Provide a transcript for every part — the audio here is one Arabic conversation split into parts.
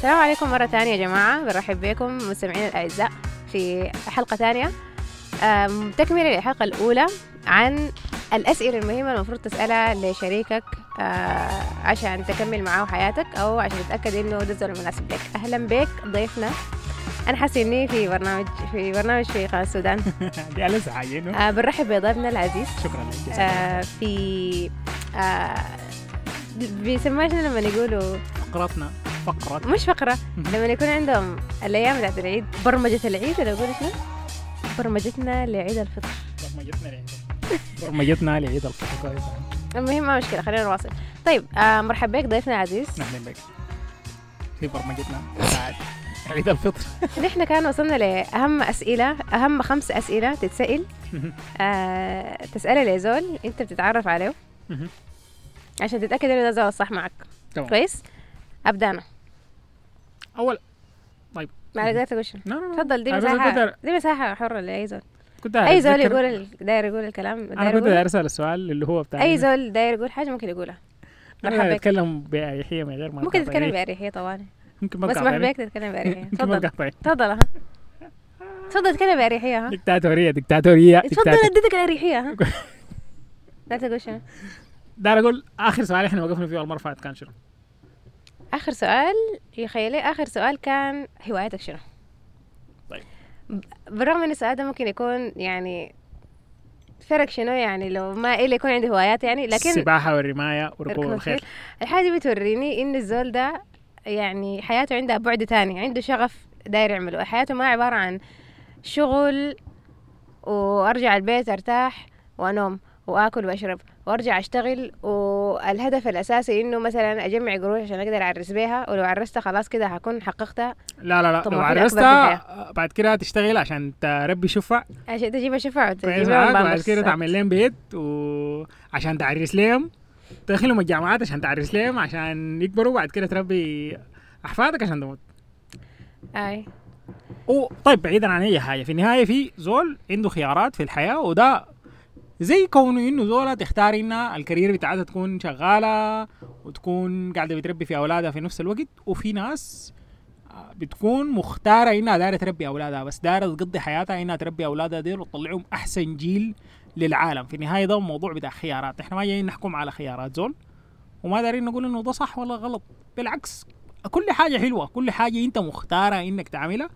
السلام عليكم مرة ثانية يا جماعة. برحب بكم مستمعين الأعزاء في حلقة ثانية. تكملة للحلقة الأولى عن الأسئلة المهمة المفروض تسألها لشريكك آه، عشان تكمل معاه حياتك أو عشان تتأكد إنه ده الزول المناسب لك. أهلا بك ضيفنا. أنا حاسة إني في برنامج في برنامج في قناة السودان. دي آه، بنرحب بضيفنا العزيز. شكرا. لك آه، في آه، بيسموها لما يقولوا؟ فقرتنا فقرة. مش فقرة لما يكون عندهم الأيام بتاعت العيد برمجة العيد ولا أقول شنو؟ برمجتنا لعيد الفطر. برمجتنا لعيد برمجتنا لعيد الفطر. كويس المهم ما مشكلة خلينا نواصل. طيب آه مرحب بك ضيفنا العزيز. أهلا بك. في برمجتنا عيد الفطر. نحن كان وصلنا لأهم أسئلة أهم خمس أسئلة تتسأل. آه تسألها لزول أنت بتتعرف عليه. عشان تتأكد إنه ده الزول الصح معك. تمام. كويس؟ أبدأ أنا. أول ما قدرت أقول شنو لا لا. تفضل دي كنت دي مساحة حرة لأي زول. كنت أي زول يقول ال- داير يقول الكلام أنا داير كنت داير أسأل السؤال اللي هو بتاع أي إنه- زول داير يقول حاجة ممكن يقولها. بك أتكلم بأريحية من غير ما ممكن تتكلم. بأريحية طوالي ممكن ما تقاطعني. بك تتكلم ما تفضل. تفضل تفضل تتكلم بأريحية ها. ديكتاتورية ديكتاتورية تفضل اديتك الأريحية ها. لا تقول شنو داير أقول آخر سؤال إحنا وقفنا فيه اللي فاتت كان شنو؟ آخر سؤال يا خيالي آخر سؤال كان هوايتك شنو؟ طيب. بالرغم إن السؤال ده ممكن يكون يعني فرق شنو؟ يعني لو ما إلا يكون عندي هوايات يعني لكن السباحة والرماية وركوب ركوب الخيل. الحاجة دي بتوريني إن الزول ده يعني حياته عندها بعد تاني عنده شغف داير يعمله. حياته ما عبارة عن شغل وأرجع البيت أرتاح وأنوم وآكل وأشرب. وأرجع أشتغل والهدف الأساسي إنه مثلا أجمع قروش عشان أقدر أعرس بيها ولو عرستها خلاص كده هكون حققتها. لا لا لا لو عرستها بعد كده تشتغل عشان تربي شفع. عشان تجيب شفع لهم وبعد كده. تعمل لهم بيت وعشان تعرس لهم. تدخلهم الجامعات عشان تعرس لهم عشان يكبروا بعد كده تربي أحفادك عشان تموت. أو طيب بعيدا عن أي حاجة في النهاية في زول عنده خيارات في الحياة وده زي كونه إنه زولا تختار انها الكارير بتاعتها تكون شغالة وتكون قاعدة بتربي في أولادها في نفس الوقت وفي ناس آه، بتكون مختارة إنها دايرة تربي أولادها بس دايرة تقضي حياتها إنها تربي أولادها ديل وتطلعهم أحسن جيل للعالم. في النهاية ده موضوع بتاع خيارات. إحنا ما جايين نحكم على خيارات زول وما دارين نقول إنه ده صح ولا غلط. بالعكس كل حاجة حلوة. كل حاجة أنت مختارة إنك تعملها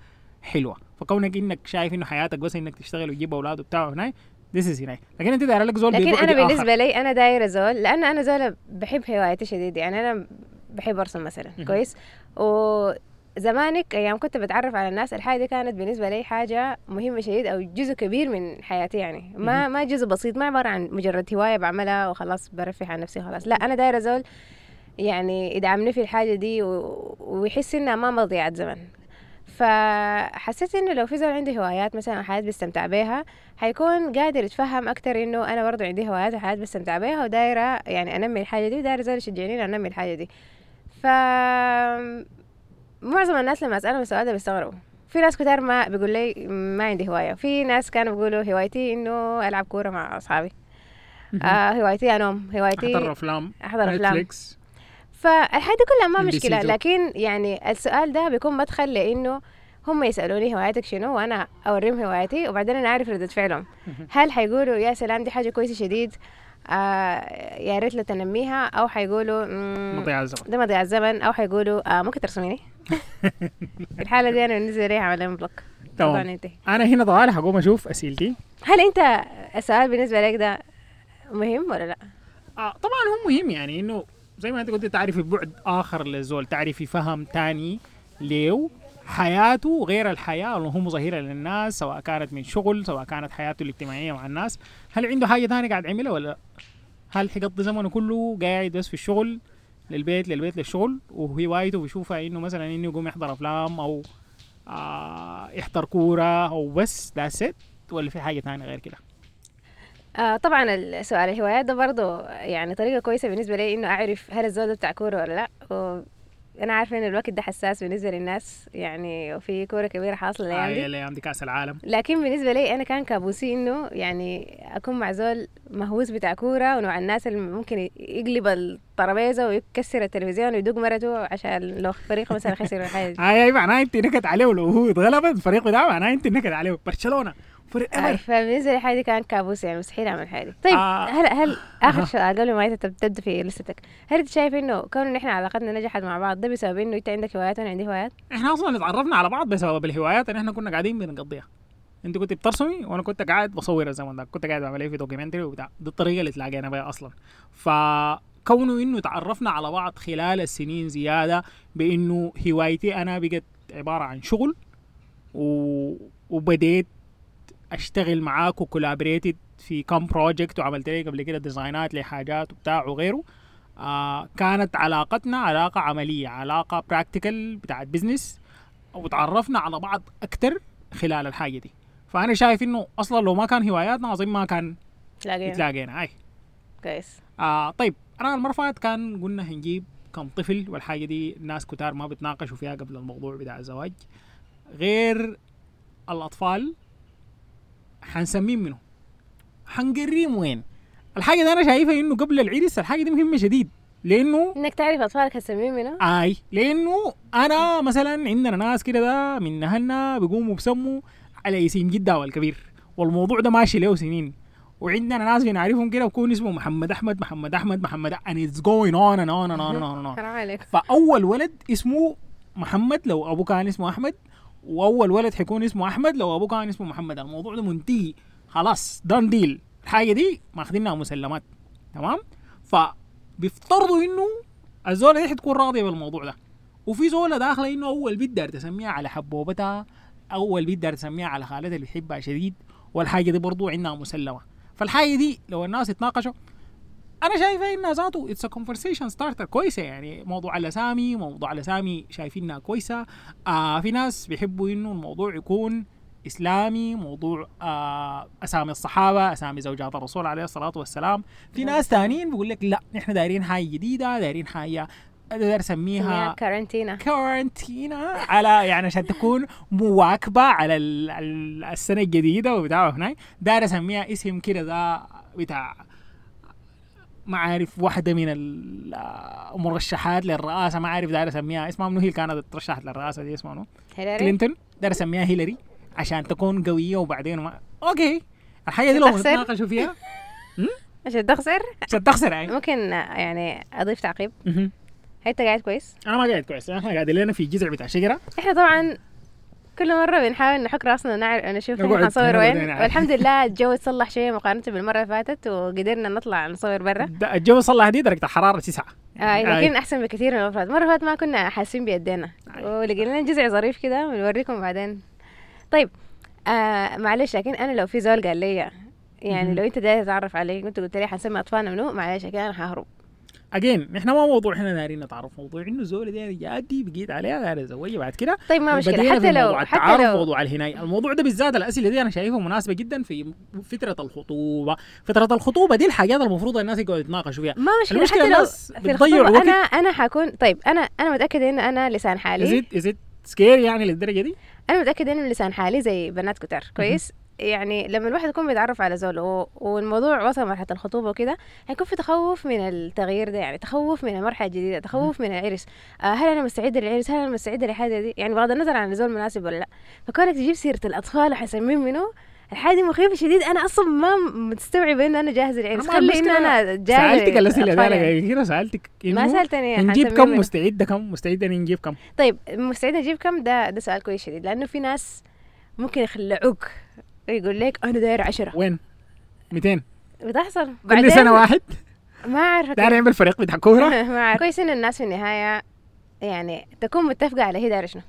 حلوة. فكونك إنك شايف إنه حياتك بس إنك تشتغل وتجيب أولاد وبتاع هناي this is هناي لكن أنت داير لك زول لكن آخر. بالنسبة لي أنا دايرة زول لأن أنا زول بحب هوايتي شديد يعني أنا بحب أرسم مثلا. كويس؟ وزمانك أيام كنت بتعرف على الناس الحاجة دي كانت بالنسبة لي حاجة مهمة شديد أو جزء كبير من حياتي يعني. ما ما جزء بسيط ما عبارة عن مجرد هواية بعملها وخلاص برفه عن نفسي خلاص لا أنا دايرة زول يعني يدعمني في الحاجة دي و... ويحس إنها ما مضيعة زمن. فحسيت إنه لو في زول عنده هوايات مثلا حياة بيستمتع بيها حيكون قادر يتفهم أكتر إنه أنا برضو عندي هوايات وحياة بستمتع بيها ودايرة يعني أنمي الحاجة دي ودايرة زول يشجعني أنمي الحاجة دي. ف معظم الناس لما اسالهم السؤال ده بيستغربوا. في ناس كتار ما بيقول لي ما عندي هواية. في ناس كانوا بيقولوا هوايتي إنه ألعب كورة مع أصحابي. آه هوايتي النوم هوايتي أحضر أفلام أحضر أفلام. نتفليكس. فالحاجة دي كلها ما مشكلة. لكن يعني السؤال ده بيكون مدخل لإنه هم يسألوني هوايتك شنو وأنا أوريهم هوايتي وبعدين أنا أعرف ردة فعلهم. هل حيقولوا يا سلام دي حاجة كويسة شديد آه يا ريت لو تنميها؟ أو حيقولوا "مم، مضيع الزمن. ده مضيع الزمن. أو حيقولوا آه ممكن ترسميني؟ الحالة دي أنا بالنسبة لي لهم block طبعا تمام. أنا هنا طوالي حقوم أشوف أسئلتي. هل أنت السؤال بالنسبة لك ده مهم ولا لا؟ آه طبعا هو مهم يعني إنه زي ما انت قلت تعرفي بعد آخر للزول تعرفي فهم تاني ليه حياته غير الحياة اللي هو مظهرة للناس سواء كانت من شغل سواء كانت حياته الاجتماعية مع الناس هل عنده حاجة تانية قاعد يعملها ولا لا؟ هل حيقضي زمنه كله قاعد بس في الشغل للبيت للبيت للشغل وهوايته بيشوفها إنه مثلا إنه يقوم يحضر أفلام أو آه يحضر كورة أو بس that's it ولا في حاجة تانية غير كده؟ آه طبعا السؤال الهوايات ده برضه يعني طريقة كويسة بالنسبة لي إنه أعرف هل الزول ده بتاع كورة ولا لأ. و أنا عارفه إن الوقت ده حساس بالنسبة للناس يعني وفي كورة كبيرة حاصلة الأيام هاي دي الأيام دي كأس العالم. لكن بالنسبة لي أنا كان كابوسي إنه يعني أكون مع زول مهووس بتاع كورة ونوع الناس اللي ممكن يقلب الترابيزة ويكسر التلفزيون ويدق مرته عشان لو فريقه مثلا خسر ولا حاجة. هاي هاي معناها أنت نكد عليه ولو هو اتغلب الفريق بتاعه معناها أنت نكد عليه. برشلونة. آه، أمر. فبالنسبه لي حاجة كان كابوس يعني مستحيل أعمل حاجة. طيب آه. هل هل آخر سؤال قبل ما تبدأ في list ك هل أنت شايف إنه كون إن إحنا علاقتنا نجحت مع بعض ده بسبب إنه أنت عندك هوايات وأنا عندي هوايات؟ إحنا أصلا اتعرفنا على بعض بسبب الهوايات اللي إحنا كنا قاعدين بنقضيها. أنت كنت بترسمي وأنا كنت قاعد بصور الزمن ده كنت قاعد بعمل إيه في documentary وبتاع. دي الطريقة اللي تلاقينا بها أصلا. فكونه إنه تعرفنا على بعض خلال السنين زيادة بإنه هوايتي أنا بقت عبارة عن شغل و... وبديت أشتغل معاك و collaborated في كم project وعملت لي قبل كده design ات لحاجات وبتاع وغيره. آه كانت علاقتنا علاقة عملية علاقة practical بتاعت business وتعرفنا على بعض أكتر خلال الحاجة دي. فأنا شايف إنه أصلا لو ما كان هواياتنا أظن ما كان تلاقينا. تلاقينا أي. كويس. آه طيب أنا المرة فاتت كان قلنا هنجيب كم طفل والحاجة دي الناس كتار ما بتناقشوا فيها قبل الموضوع بتاع الزواج. غير الأطفال حنسميهم منه حنقريهم وين؟ الحاجة دي أنا شايفها إنه قبل العرس الحاجة دي مهمة شديد لأنه إنك تعرف أطفالك هتسميهم منه آي لأنه أنا مثلا عندنا ناس كده ده من أهلنا بيقوموا بسموا على اسم جدة والكبير والموضوع ده ماشي له سنين. وعندنا ناس بنعرفهم كده بكون اسمه محمد أحمد محمد أحمد محمد and it's going on and on and on and on, and فأول ولد اسمه محمد لو أبوه كان اسمه أحمد وأول ولد حيكون اسمه أحمد لو أبوه كان اسمه محمد الموضوع ده منتهي. خلاص دان ديل الحاجة دي ماخذينها مسلمات تمام؟ فبيفترضوا إنه الزوله دي حتكون راضيه بالموضوع ده. وفي زوله داخله إنه أول بيت دار تسميها على حبوبتها أول بيت دار تسميها على خالتها اللي بتحبها شديد والحاجة دي برضو عندها مسلمة. فالحاجة دي لو الناس اتناقشوا أنا شايفه انها ذاته it's conversation starter كويسة يعني موضوع الأسامي موضوع الأسامي شايفينها كويسة. آه في ناس بيحبوا إنه الموضوع يكون إسلامي موضوع آه أسامي الصحابة أسامي زوجات الرسول عليه الصلاة والسلام. في ناس ثانيين بيقول لك لا نحن دايرين حاجة جديدة دايرين حاجة داير سميها نسميها كورنتينا كورنتينا على يعني عشان تكون مواكبة على ال- ال- السنة الجديدة وبتاع هناك داير أسميها اسم كده ده بتاع ما عارف واحدة من المرشحات للرئاسة ما عارف داير أسميها. اسمها منو؟ هي اللي كانت ترشحت للرئاسة دي اسمها منو؟ هيلاري؟ كلينتون. داير أسميها هيلاري عشان تكون قوية وبعدين ما okay. الحاجة دي لو. نتناقشوا فيها. عشان تخسر؟ عشان تخسر يعني ممكن يعني أضيف تعقيب. هل أنت قاعد كويس؟ أنا ما قاعد كويس إحنا قاعدين لنا في جذع بتاع شجرة. إحنا طبعا كل مرة بنحاول نحك راسنا نعرف نشوف حنصور وين. والحمد لله الجو اتصلح شوية مقارنة بالمرة اللي فاتت وقدرنا نطلع نصور برا. الجو صلح دي درجة الحرارة تسعة. آه لكن أحسن بكثير من المرة اللي فاتت ما كنا حاسين بيدينا. ولقينا لنا جزء ظريف كده بنوريكم بعدين. طيب آه معلش لكن أنا لو في زول قال لي يعني. لو أنت داير تتعرف علي كنت قلت لي حنسمي أطفالنا منو معلش لكن أنا حهرب. اجين نحن ما موضوع إحنا دايرين نتعرف موضوع إنه الزول دي جادي بقيت عليها داير اتزوجها بعد كده. طيب ما في حتى لو موضوع حتى لو موضوع الهناية. الموضوع ده بالذات الأسئلة دي أنا شايفها مناسبة جدا في فترة الخطوبة. فترة الخطوبة دي الحاجات المفروض الناس يقعدوا يتناقشوا فيها. ما مشكلة. المشكلة حتى لو الناس في بتضيع وقت أنا أنا حكون طيب أنا أنا متأكدة إن أنا لسان حالي. ازيد ازيد سكير يعني للدرجة دي؟ أنا متأكدة انه لسان حالي زي بنات كتار. كويس؟ يعني لما الواحد يكون بيتعرف على زول والموضوع وصل مرحله الخطوبة وكده هيكون في تخوف من التغيير ده يعني تخوف من المرحلة الجديدة تخوف من العرس. آه هل أنا مستعدة للعرس؟ هل أنا مستعدة لحاجة دي؟ يعني بغض النظر عن الزول مناسب ولا لا. فكونك تجيب سيرة الأطفال وحسميهم منه الحاجة دي مخيفة شديد. أنا أصلا ما مستوعبه انه أنا جاهز للعرس. خلي انه أنا جاهز سألتك الاسئله دي أنا كده سألتك ما سألتني نجيب كم. مستعده كم؟ مستعده نجيب كم؟ طيب مستعد أجيب كم؟ ده ده سؤال كويس شديد لأنه في ناس ممكن يخلعوك. يقول لك أنا داير عشرة. وين؟ 200 بتحصل. كل سنة واحد؟ ما عارفه داير كيف. يعمل فريق بتاع كورة؟ ما عارفه كويس ان الناس في النهاية. يعني تكون متفقة على هي دايرة شنو.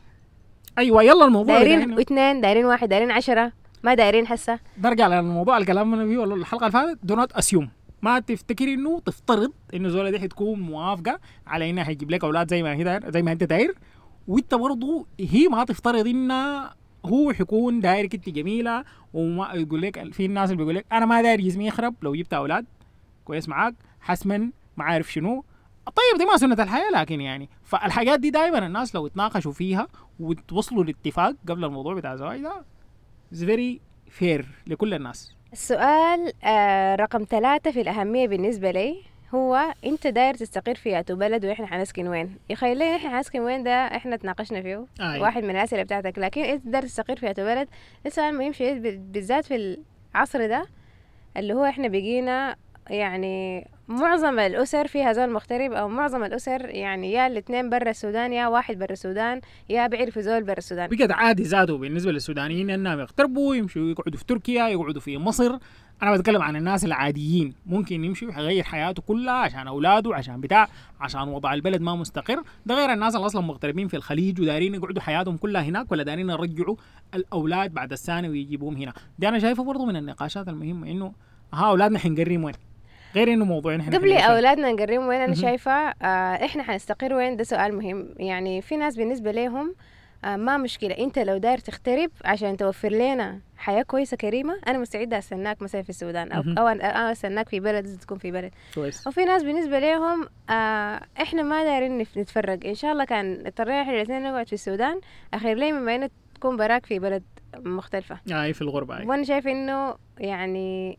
أيوه يلا الموضوع دايرين ده اثنين دايرين واحد دايرين عشرة. ما دايرين هسه نرجع للموضوع الكلام من فيه الحلقة اللي فاتت do not assume ما تفتكري إنه تفترض إنه زولا دي حتكون موافقة على إنها حيجيب لك أولاد زي ما هي داير زي ما أنت داير وإنت برضه هي ما تفترض إنها هو حيكون دايرك انت جميلة وما يقول لك في الناس اللي بيقول لك أنا ما داير جسمي يخرب لو جبت أولاد كويس معاك حسما ما عارف شنو. طيب دي ما سنة الحياة لكن يعني فالحاجات دي دائما الناس لو اتناقشوا فيها وتوصلوا لاتفاق قبل الموضوع بتاع الزواج ده is very fair لكل الناس. السؤال آه رقم ثلاثة في الأهمية بالنسبة لي. هو أنت داير تستقر في أتو بلد وإحنا حنسكن وين. يخيل لي إحنا حنسكن وين ده إحنا تناقشنا فيه. آه واحد من الأسئلة بتاعتك. لكن أنت داير تستقر في أتو بلد ده سؤال مهم شديد ب- بالذات في العصر ده اللي هو إحنا بقينا يعني معظم الأسر فيها زول مغترب أو معظم الأسر يعني يا الاثنين برا السودان يا واحد برا السودان يا بيعرفوا زول برا السودان. بقت عادي ذاته بالنسبة للسودانيين إنهم يغتربوا يمشوا يقعدوا في تركيا يقعدوا في مصر. أنا بتكلم عن الناس العاديين. ممكن يمشي يغير حياته كلها عشان أولاده عشان بتاع عشان وضع البلد ما مستقر. ده غير الناس اللي أصلا مغتربين في الخليج ودارين يقعدوا حياتهم كلها هناك ولا دارين يرجعوا الأولاد بعد السنة ويجيبوهم هنا. دي أنا شايفه برضه من النقاشات المهمة إنه ها أولادنا حنقريهم وين؟ غير إنه موضوع إحنا قبل. أولادنا نقريهم وين؟ أنا. شايفة آه إحنا حنستقر وين؟ ده سؤال مهم. يعني في ناس بالنسبة لهم ما مشكلة. انت لو داير تغترب عشان توفر لنا حياة كويسة كريمة أنا مستعدة أستناك مثلا في السودان. أو. أو أنا أستناك في بلد تكون في بلد. كويس. وفي ناس بالنسبة لهم آه إحنا ما دايرين نتفرق إن شاء الله كان اضطرينا إحنا الاثنين نقعد في السودان. أخير لي مما انه تكون براك في بلد مختلفة. أي في الغربة أي. وأنا شايفة إنه يعني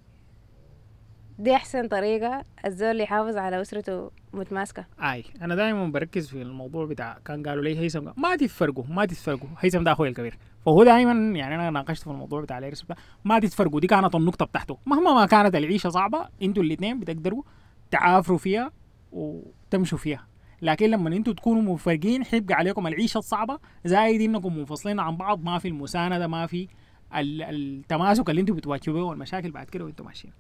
دي أحسن طريقة الزول يحافظ على أسرته متماسكة. آي أنا دائما بركز في الموضوع بتاع كان قالوا لي هيثم ما تتفرقوا ما تتفرقوا هيثم ده أخوي الكبير. فهو دائما يعني أنا ناقشت في الموضوع بتاع بتاع ما تتفرقوا دي كانت النقطة بتاعته. مهما ما كانت العيشة صعبة أنتوا الاثنين بتقدروا تعافروا فيها وتمشوا فيها. لكن لما أنتوا تكونوا مفرقين حيبقى عليكم العيشة الصعبة زايد إنكم منفصلين عن بعض ما في المساندة ما في ال- التماسك اللي أنتوا بتواجهوه والمشاكل بعد كده وانتوا ماشيين.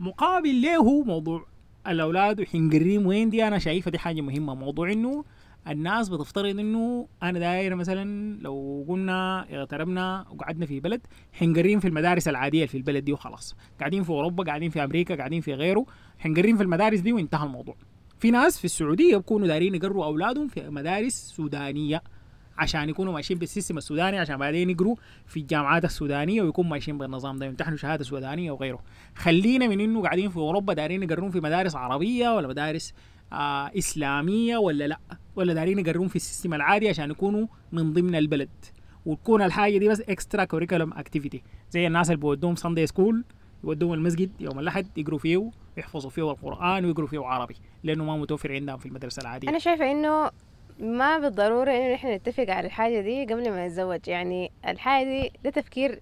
مقابل له موضوع الأولاد وحنقريم وين دي أنا شايفة دي حاجة مهمة. موضوع إنه الناس بتفترض إنه أنا داير مثلا لو قلنا اغتربنا وقعدنا في بلد حنقريم في المدارس العادية في البلد دي وخلاص. قاعدين في أوروبا قاعدين في أمريكا قاعدين في غيره حنقريم في المدارس دي وانتهى الموضوع. في ناس في السعودية بيكونوا دايرين يقروا أولادهم في مدارس سودانية. عشان يكونوا ماشيين بالسيستم السوداني عشان بعدين يقروا في الجامعات السودانية ويكونوا ماشيين بالنظام ده يمتحنوا شهادة سودانية وغيره. خلينا من إنه قاعدين في أوروبا دايرين يقرون في مدارس عربية ولا مدارس آه إسلامية ولا لا؟ ولا دايرين يقرون في السيستم العادي عشان يكونوا من ضمن البلد. وتكون الحاجة دي بس extracurricular activity زي الناس اللي بيودوهم ساندي سكول يودوهم المسجد يوم الأحد يقروا فيه ويحفظوا فيه القرآن ويقروا فيه عربي لأنه ما متوفر عندهم في المدرسة العادية. أنا شايفة إنه ما بالضرورة انه إحنا نتفق على الحاجة دي قبل ما نتزوج. يعني الحاجة دي ده تفكير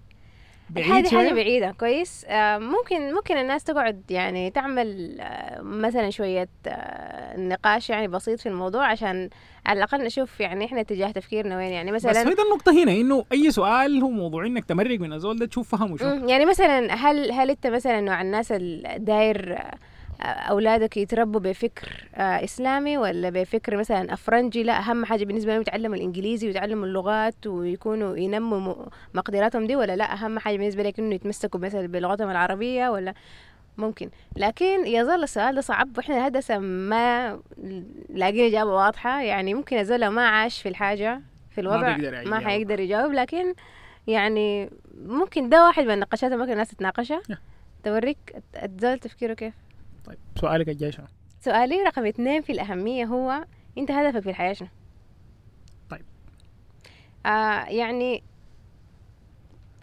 بعيد حاجة شوية. بعيدة. كويس؟ آه ممكن ممكن الناس تقعد يعني تعمل آه مثلا شوية آه نقاش يعني بسيط في الموضوع عشان على الأقل نشوف يعني إحنا اتجاه تفكيرنا وين. يعني بس مثلا هي ده النقطة هنا إنه أي سؤال هو موضوع إنك تمرق من الزول ده تشوف فهمه شو. يعني مثلا هل هل أنت مثلا نوع الناس الداير أولادك يتربوا بفكر آه، إسلامي ولا بفكر مثلا أفرنجي؟ لا أهم حاجة بالنسبة لهم يتعلموا الإنجليزي ويتعلموا اللغات ويكونوا ينموا مقدراتهم دي ولا لا؟ أهم حاجة بالنسبة لك إنه يتمسكوا مثلا بلغتهم العربية ولا ممكن؟ لكن يظل السؤال ده صعب وإحنا هدسه ما لاقيين إجابة واضحة يعني ممكن الزول ما عاش في الحاجة في الوضع ما يجاوب. حيقدر يجاوب لكن يعني ممكن ده واحد من النقاشات ممكن الناس تتناقشها. توريك الزول تفكيره كيف؟ طيب سؤالك الجاي شنو؟ سؤالي رقم اثنين في الأهمية هو أنت هدفك في الحياة شنو؟ طيب. آه يعني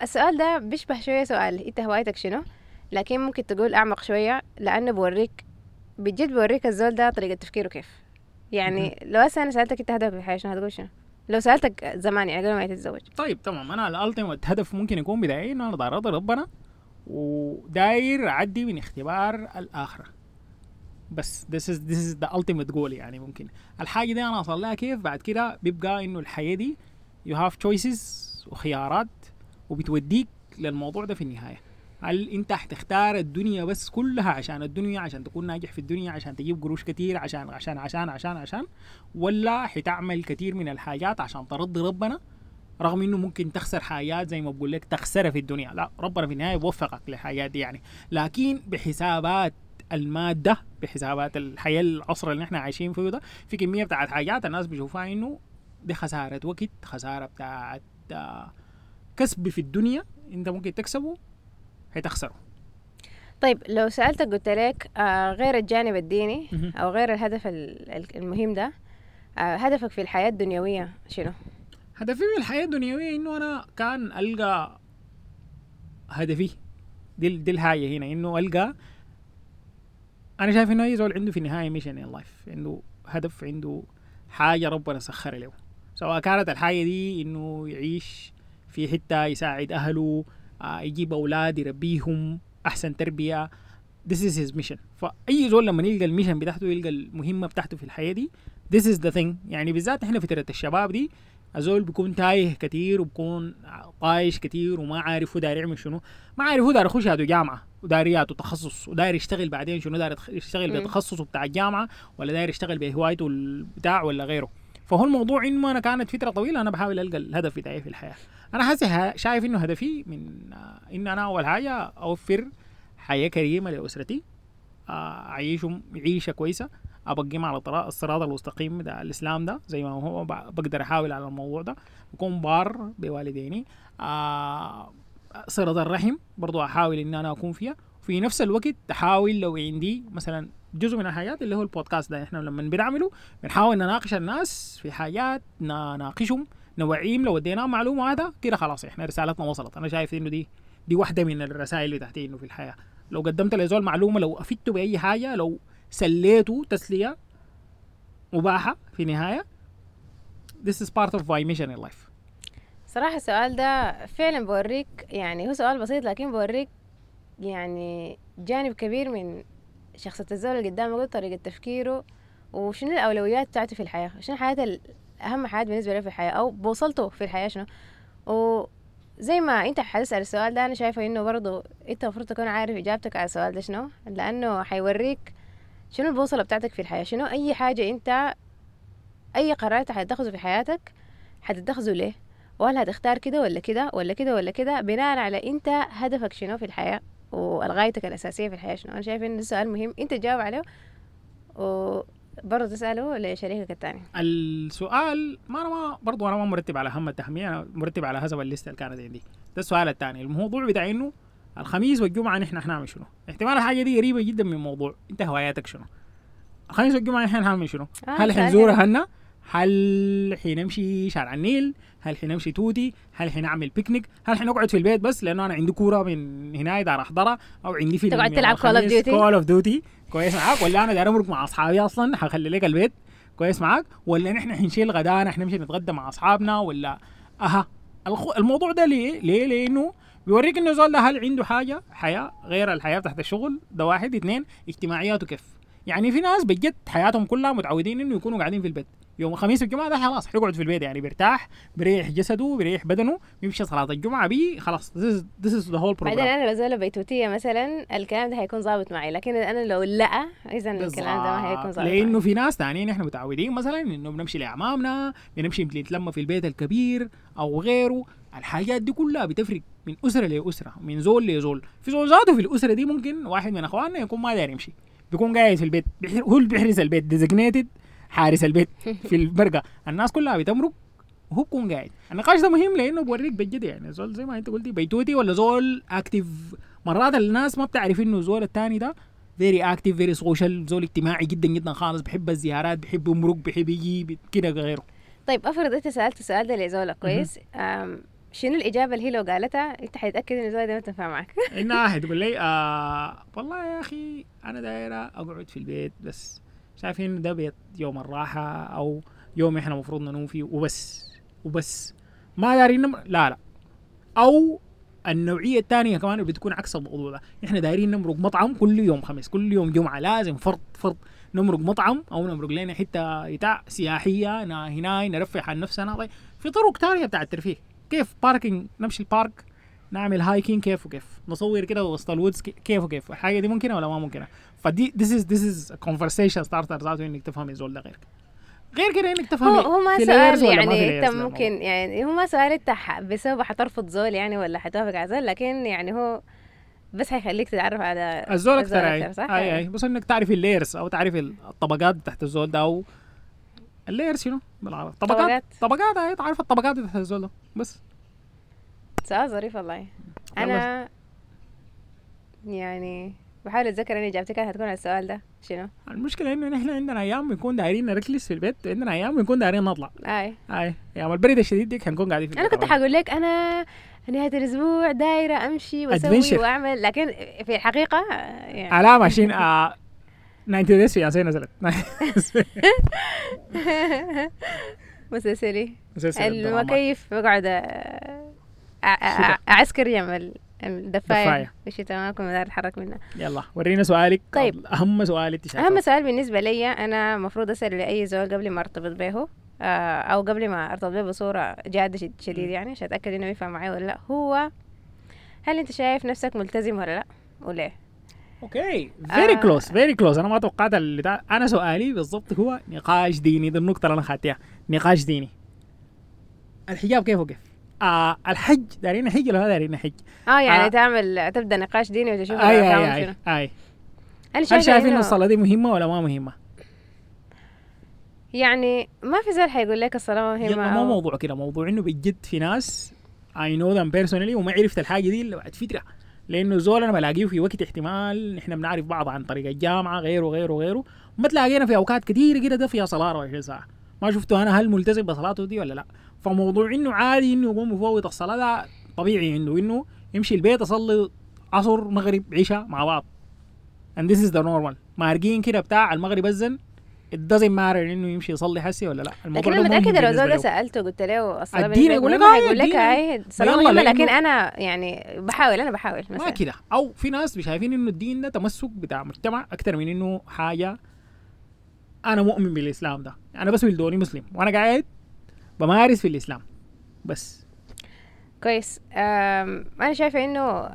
السؤال ده بيشبه شوية سؤال أنت هوايتك شنو؟ لكن ممكن تقول أعمق شوية لأنه بوريك بجد بوريك الزول ده طريقة تفكيره كيف يعني لو هسه أنا سألتك أنت هدفك في الحياة شنو هتقول شنو؟ لو سألتك زمان يعني قبل ما تتزوج طيب تمام أنا ال ultimate هدف ممكن يكون انه أنا داير ارضي ربنا وداير اعدي من اختبار الآخرة. بس this is this is the ultimate goal يعني ممكن. الحاجة دي أنا اصل لها كيف؟ بعد كده بيبقى إنه الحياة دي you have choices وخيارات وبتوديك للموضوع ده في النهاية. هل أنت حتختار الدنيا بس كلها عشان الدنيا عشان تكون ناجح في الدنيا عشان تجيب قروش كتير عشان عشان عشان عشان عشان ولا حتعمل كتير من الحاجات عشان ترضي ربنا؟ رغم إنه ممكن تخسر حاجات زي ما بقول لك تخسرها في الدنيا لا ربنا في النهاية بيوفقك للحاجات دي يعني لكن بحسابات المادة بحسابات الحياة العصر اللي إحنا عايشين فيه ده في كمية بتاعت حاجات الناس بيشوفها إنه دي خسارة وقت خسارة بتاعت آه، كسب في الدنيا أنت ممكن تكسبه هتخسره طيب لو سألتك قلت لك آه غير الجانب الديني. أو غير الهدف ال- ال- المهم ده آه هدفك في الحياة الدنيوية شنو؟ هدفي في الحياة الدنيوية إنه أنا كان ألقى هدفي. دي دي الحاجة هنا إنه ألقى. أنا شايف إنه أي زول عنده في النهاية mission in life عنده هدف عنده حاجة ربنا سخر له. سواء كانت الحاجة دي إنه يعيش في حتة يساعد أهله آه يجيب أولاد يربيهم أحسن تربية. This is his mission. فأي زول لما يلقى ال mission بتاعته يلقى المهمة بتاعته في الحياة دي this is the thing. يعني بالذات إحنا فترة الشباب دي الزول بيكون تايه كتير وبكون طايش كتير وما عارف هو داير يعمل شنو. ما عارف هو داير يخش هذا جامعة وداير ياته تخصص وداير يشتغل بعدين شنو داير يشتغل. بتخصصه بتاع الجامعة ولا داير يشتغل بهوايته البتاع ولا غيره. فهو الموضوع انه أنا كانت فترة طويلة أنا بحاول ألقى الهدف بتاعي في الحياة. أنا حاسس شايف إنه هدفي من إن أنا أول حاجة أوفر حياة كريمة لأسرتي آه، أعيشهم عيشه كويسة. ابقيهم على الصراط المستقيم ده الإسلام ده زي ما هو بقدر أحاول على الموضوع ده. أكون بار بوالديني. آه صلة الرحم برضو أحاول ان أنا أكون فيها. في نفس الوقت أحاول لو عندي مثلا جزء من الحاجات اللي هو البودكاست ده إحنا لما بنعمله بنحاول نناقش الناس في حاجات نناقشهم نوعيهم لو اديناهم معلومة هذا كده خلاص إحنا رسالتنا وصلت. أنا شايف إنه دي دي واحدة من الرسائل بتاعتي إنه في الحياة. لو قدمت لزول معلومة لو أفدته بأي حاجة لو سليته تسلية مباحة في نهاية. This is part of my mission in life. صراحة السؤال ده فعلا بوريك يعني هو سؤال بسيط لكن بوريك يعني جانب كبير من شخصية الزول اللي قدامك طريقة تفكيره وشنو الأولويات بتاعته في الحياة؟ شنو ال- أهم حاجات بالنسبة له في الحياة؟ أو بوصلته في الحياة شنو؟ وزي ما أنت حتسأل السؤال ده أنا شايفة إنه برضو أنت المفروض تكون عارف إجابتك على السؤال ده شنو؟ لأنه حيوريك شنو البوصلة بتاعتك في الحياة؟ شنو أي حاجة أنت أي قرار أنت حتتخذه في حياتك حتتخذه ليه؟ وهل هتختار كده ولا كده ولا كده ولا كده؟ بناء على أنت هدفك شنو في الحياة والغايتك الأساسية في الحياة شنو؟ أنا شايف إن ده سؤال مهم. أنت تجاوب عليه وبرضه تسأله لشريكك التاني. السؤال ما أنا ما برضو أنا ما مرتب على هم التهميه أنا مرتب على حسب الليسته اللي كانت عندي. ده السؤال الثاني. الموضوع بتاع إنه الخميس والجمعة نحن حنعمل شنو؟ احتمال الحاجة دي قريبة جدا من الموضوع انت هواياتك شنو؟ الخميس والجمعة نحن حنعمل شنو؟ آه، هل حنزور. هنا هل حنمشي شارع النيل؟ هل حنمشي توتي؟ هل حنعمل بيكنيك؟ هل حنقعد في البيت بس؟ لأنه أنا عندي كورة من هنا داير أحضرها أو عندي فيلم تقعد تلعب Call of Duty؟ Call of Duty كويس معاك. ولا أنا داير امرق مع أصحابي أصلا حخلي لك البيت. كويس معاك. ولا نحن حنشيل غدانا حنمشي نتغدى مع أصحابنا ولا أها. الموضوع ده ليه؟ ليه؟ لأنه بيوريك إنه زول ده هل عنده حاجة؟ حياة غير الحياة تحت الشغل. ده واحد. اثنين اجتماعياته كيف؟ يعني في ناس بجد حياتهم كلها متعودين إنه يكونوا قاعدين في البيت. يوم الخميس والجمعه ده خلاص حيقعد في البيت. يعني بيرتاح بيريح جسده بيريح بدنه بيمشي صلاة الجمعة بيه خلاص. This is, the whole بعدين program. أنا لو زول بيتوتية مثلا الكلام ده هيكون ظابط معي. لكن أنا لو لا اذا الكلام ده ما هيكون. ظابط لأنه معي. في ناس تانيين إحنا متعودين مثلا إنه بنمشي لأعمامنا بنمشي نتلم في البيت الكبير أو غيره. الحاجات دي كلها بتفرق من أسرة لأسرة من زول لزول. في زول ذاته في الأسرة دي ممكن واحد من إخواننا يكون ما داير يمشي. بيكون قاعد في البيت. هو اللي بيحرس البيت designated حارس البيت في البرقه الناس كلها بتمرق وهو بيكون قاعد. النقاش ده مهم لأنه بوريك بجد يعني زول زي ما أنت قلتي بيتوتي ولا زول active مرات الناس ما بتعرف إنه الزول الثاني ده very active very social زول اجتماعي جدا جدا خالص بيحب الزيارات بيحب يمرق بيحب يجي كده غيره. طيب أفرض أنت سألت السؤال ده لزولك كويس؟ شنو الإجابة اللي هي لو قالتها؟ أنت حتتاكد إن الزول ده ما تنفع معك. انها واحد تقول لي آه والله يا أخي أنا دايرة أقعد في البيت بس شايفين ده بيت يوم الراحة أو يوم إحنا المفروض ننوم فيه وبس وبس. ما دارين نمر لا لا. أو النوعية الثانية كمان اللي بتكون عكس الموضوع ده. إحنا دايرين نمرق مطعم كل يوم خميس كل يوم جمعة لازم فرض فرض نمرق مطعم أو نمرق لنا حتة بتاع سياحية نا- هنا نرفه عن نفسنا. طيب في طرق ثانية بتاع الترفيه. كيف parking نمشي ال park نعمل hiking كيف وكيف؟ نصور كده وسط ال woods كي- كيف وكيف؟ الحاجة دي ممكنة ولا ما ممكنة؟ فدي is this is a conversation starter ذاته إنك تفهمي الزول ده غيرك. غير كده إنك تفهمي هو ما سؤال يعني أنت. ممكن يعني هو ما سؤال أنت بسبب حترفض زول يعني ولا حتوافق على زول لكن يعني هو بس حيخليك تتعرف على الزول أكثر صح؟ اي أي. بس إنك تعرفي ال layers أو تعرفي الطبقات تحت الزول ده أو الليرز شنو بالعربي. طبقات طبقات. اي تعرف الطبقات تحت الزول بس. سؤال ظريف والله. أنا يعني بحاول أتذكر إني اجابتي كانت هتكون على السؤال ده. شنو؟ المشكلة إنه نحن عندنا أيام بنكون دايرين نركلس في البيت وعندنا أيام بنكون دايرين نطلع. أي. أي. أيام البرد الشديد دي حنكون قاعدين في أنا كنت حقول لك أنا نهاية الأسبوع دايرة أمشي وأسوي Adventure. وأعمل لكن في الحقيقة يعني على ماشيين آه 90 ديز في ياسين نزلت مسلسلي. المكيف بقعد اعسكر يعمل الدفايه دفاية. في الشتاء ما كنت داير اتحرك منها يلا ورينا سؤالك طيب. اهم سؤال انت اهم سؤال بالنسبة لي أنا المفروض اسال لاي زول قبل ما ارتبط به أو قبل ما ارتبط به بصوره جاده شد- شديد يعني عشان اتاكد انه ينفع معي ولا لا هو هل انت شايف نفسك ملتزم ولا لا وليه okay very آه. close very close أنا ما توقعت اللي ده. أنا سؤالي بالضبط هو نقاش ديني دي النقطة اللي أنا خدتها نقاش ديني الحجاب كيف وكيف آه الحج دارين نحج ولا ما دارين نحج آه يعني آه. تعمل تبدأ نقاش ديني وتشوف اي شنو. اي اي هل هل شايف إنه الصلاة دي مهمة ولا ما مهمة؟ يعني ما في زول حيقول لك الصلاة مهمة ما موضوع كده موضوع إنه بجد في ناس اي نو ذم بيرسونالي وما عرفت الحاجة دي إلا بعد فترة لأنه زول أنا بلاقيه في وقت احتمال نحن بنعرف بعض عن طريق الجامعة غيره غيره غيره. ما تلاقينا في أوقات كثيره كده ده فيها صلاة 24 ساعة. ما شفته أنا هل ملتزم بصلاته دي ولا لا. فموضوع إنه عادي إنه يقوم يفوت الصلاة ده طبيعي عنده إنه يمشي البيت يصلي عصر مغرب عشاء مع بعض. And this is the normal. مارقين كده بتاع المغرب اذن it doesn't matter إنه يمشي يصلي حسي ولا لا. لكن الموضوع أنا ده مهم متأكدة لو له. سألته قلت له الدين بالنسبة يقول لك آه، هيقول لك الصلاه يلا، مهمه لكن أنا يعني بحاول أنا بحاول ما مثلا كده. أو في ناس شايفين إنه الدين ده تمسك بتاع مجتمع أكثر من إنه حاجة أنا مؤمن بالإسلام ده. أنا بس ولدوني مسلم وأنا قاعد بمارس في الإسلام. بس. كويس. أنا شايفة إنه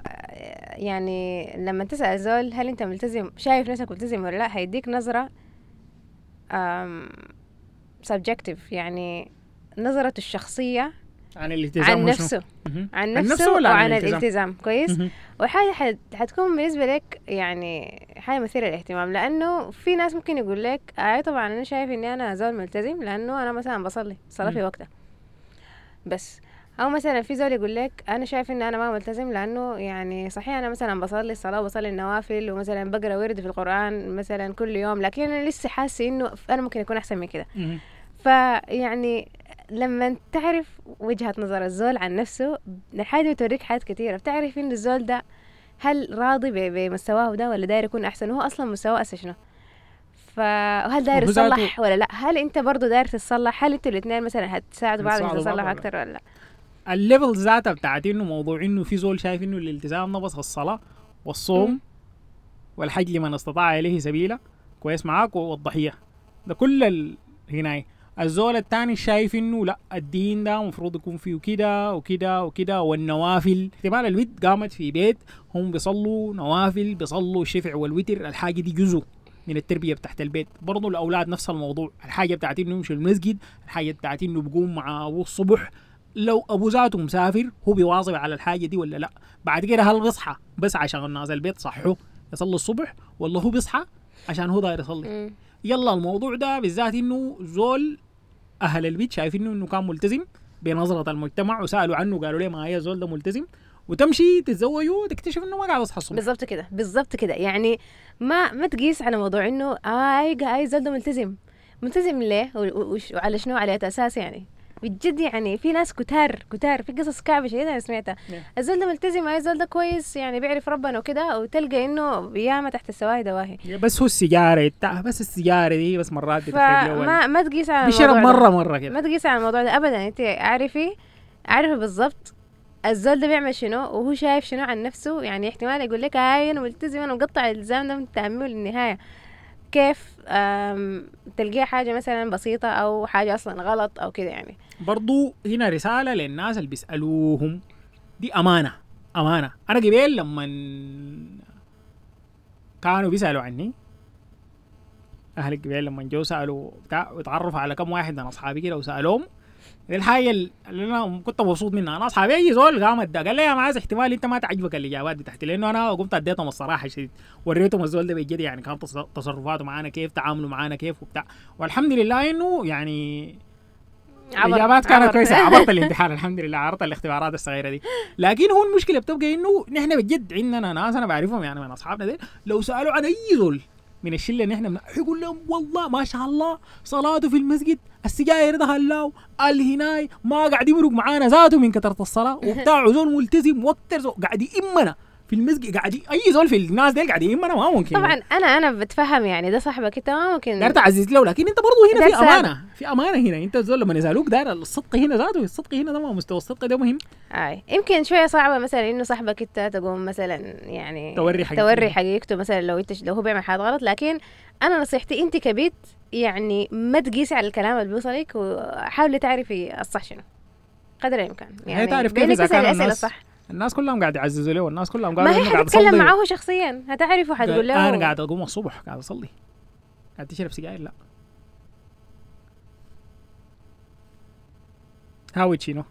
يعني لما تسأل زول هل أنت ملتزم شايف نفسك ملتزم ولا لا هيديك نظرة سبجكتيف يعني نظرته الشخصية عن الالتزام عن؟ نفسه. عن نفسه, ولا وعن الالتزام كويس مهم. وحاجة حت... حتكون بالنسبة لك يعني حاجة مثيرة للاهتمام لأنه في ناس ممكن يقول لك آه طبعا أنا شايف إني أنا زول ملتزم لأنه أنا مثلا بصلي صلاة في. وقتها بس أو مثلا في زول يقول لك أنا شايف إني أنا ما ملتزم لأنه يعني صحيح أنا مثلا بصلي الصلاة وبصلي النوافل ومثلا بقرأ ورد في القرآن مثلا كل يوم لكن أنا لسه حاسة إنه أنا ممكن أكون أحسن من كده. فيعني لما تعرف وجهة نظر الزول عن نفسه الحاجة دي بتوريك حاجات كتيرة. بتعرف إن الزول ده هل راضي بمستواه ده ولا داير يكون أحسن؟ وهو أصلا مستواه أسا شنو؟ فهل داير يصلح ولا لا؟ هل أنت برضو داير تتصلح؟ هل أنتوا الاثنين مثلا هتساعدوا بعض تصلحوا أكتر ولا لا؟ ال level ذاتها بتاعت إنه موضوع إنه في زول شايف إنه الالتزام ده بس الصلاة والصوم. والحج لمن استطاع إليه سبيلا. كويس معاك والضحية. ده كل ال... هنا الزول الثاني شايف إنه لا الدين ده المفروض يكون فيه كده وكده وكده والنوافل. احتمال البيت قامت في بيت هم بيصلوا نوافل بيصلوا الشفع والوتر الحاجة دي جزء من التربية بتاعت البيت. برضو الأولاد نفس الموضوع. الحاجة بتاعت إنه يمشي المسجد الحاجة بتاعت إنه بيقوم مع ابوه الصبح. لو ابو ذاته مسافر هو بيواظب على الحاجة دي ولا لا؟ بعد كده هل بيصحى بس عشان الناس البيت صحوا يصلي الصبح ولا هو بيصحى عشان هو داير يصلي. يلا الموضوع ده بالذات إنه زول أهل البيت شايفينه إنه كان ملتزم بنظرة المجتمع وسألوا عنه قالوا ليه ما هي زول ده ملتزم؟ وتمشي تتزوجوا وتكتشف إنه ما قاعد يصحى الصبح. بالضبط كده بالضبط كده. يعني ما ما تقيس على موضوع إنه أي أي زول ده ملتزم. ملتزم ليه؟ وعلى شنو؟ على أساس يعني. بجد يعني في ناس كتار كتار في قصص كعبة شديدة أنا سمعتها. Yeah. الزول ده ملتزم اي زول ده كويس يعني بيعرف ربنا وكده وتلقى إنه ياما تحت السواهي دواهي بس هو السيجارة بس السيجارة دي بس مرات فما ما تقيس على بيشرب. مرة مرة كده. ما تقيس على الموضوع ده ابدا. أنت عارفي عارفه بالضبط الزول ده بيعمل شنو وهو شايف شنو عن نفسه. يعني احتمال يقول لك هاي أنا ملتزم أنا مقطع الالتزام ده من تأمله للنهايه كيف أم، تلقيها حاجة مثلا بسيطة أو حاجة أصلا غلط أو كده يعني. برضو هنا رسالة للناس اللي بيسألوهم. دي أمانة أمانة. أنا قبل لما كانوا بيسألوا عني أهل قبل لما جو سألوا بتاع وتعرفوا على كم واحد من أصحابي كده وسألوهم دي الحاجة اللي أنا كنت مبسوط منها. أنا أصحابي أي زول قام ادى قال لي يا معاذ احتمال أنت ما تعجبك الإجابات دي تحت لأنه أنا قمت أديتهم الصراحة شديد. وريتهم الزول ده بجد يعني كان تص- تصرفاته معانا كيف تعاملوا معانا كيف وبتاع. والحمد لله إنه يعني الإجابات كانت عبر. كويسة. عبرت الامتحان الحمد لله. عبرت الاختبارات الصغيرة دي. لكن هو المشكلة بتبقى إنه نحن بجد عندنا ناس أنا بعرفهم يعني من أصحابنا دي لو سألوا عن أي زول من الشلة اللي نحن يقول لهم والله ما شاء الله صلاته في المسجد السجاير ده هلاو الهناي ما قاعد يمرق معانا ذاته من كثرة الصلاة. وبتاعه زول ملتزم وأكثر قاعد يئمنا. في المسجد قاعد ي- أي زول في الناس دي قاعد يئمنا ما ممكن. طبعا أنا أنا بتفهم يعني ده صاحبك أنت ما ممكن. داير تعزز له لكن أنت برضه هنا في أمانة في أمانة هنا. أنت زول لما يسالوك داير الصدق هنا ذاته الصدق هنا ده ما مستوى الصدق ده مهم. أي. يمكن شوية صعبة مثلا إنه صاحبك أنت تقوم مثلا يعني توري حقيقته. توري حقيقته مثلا لو انت لو هو بيعمل حاجة غلط. لكن أنا نصيحتي أنت كبيت يعني ما تقيسي على الكلام اللي بيوصلك وحاولي تعرفي الصح شنو. قدر الإمكان. يعني تعرف كيف تسألي كان الناس الصح. الناس كلهم قاعد يعززوا له والناس كلهم ما قالوا هي انه قاعد حتتكلم معاه شخصيا هتعرف وحتقول له. أنا قاعد أقوم الصبح قاعد أصلي. قاعد تشرب سجاير؟ لا. هاوي شنو؟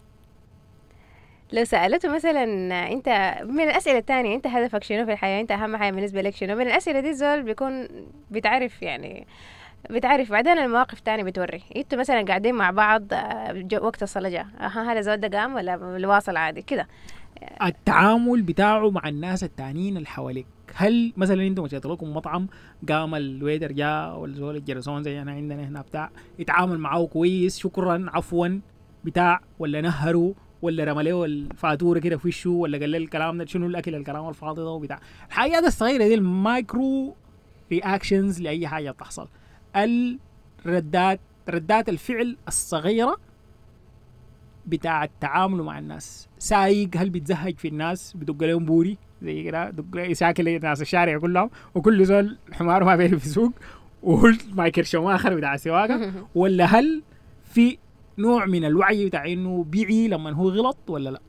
لو سألته مثلا أنت من الأسئلة الثانية أنت هدفك شنو في الحياة؟ أنت أهم حاجة بالنسبة لك شنو؟ من الأسئلة دي الزول بيكون بتعرف يعني بتعرف. بعدين المواقف الثانية بتوري. أنتوا مثلا قاعدين مع بعض آه، وقت الصلاة جاء. ها هذا الزول ده قام ولا ولا واصل عادي؟ كده. التعامل بتاعه مع الناس التانيين اللي حواليك. هل مثلا أنتم مشيت لكم مطعم قام ال waiter جاء والزول الجرسون زي انا عندنا هنا بتاع يتعامل معاه كويس شكرا عفوا بتاع ولا نهره ولا رمى له الفاتوره كده في وشه ولا قال له الكلام ده شنو الأكل الكلام الفاضي ده وبتاع. الحاجات الصغيرة دي ال micro reactions لأي حاجة بتحصل. الردات ردات الفعل الصغيرة بتاع التعامل مع الناس. سايق هل بيتزهج في الناس؟ بدق لهم بوري زي كده. دق يساكل ناس الشارع كلهم. وكل زول حمار ما بيعرف يسوق والمايكل شماخر بتاع السواقة. ولا هل في نوع من الوعي بتاع إنه بيعي لما هو غلط ولا لا؟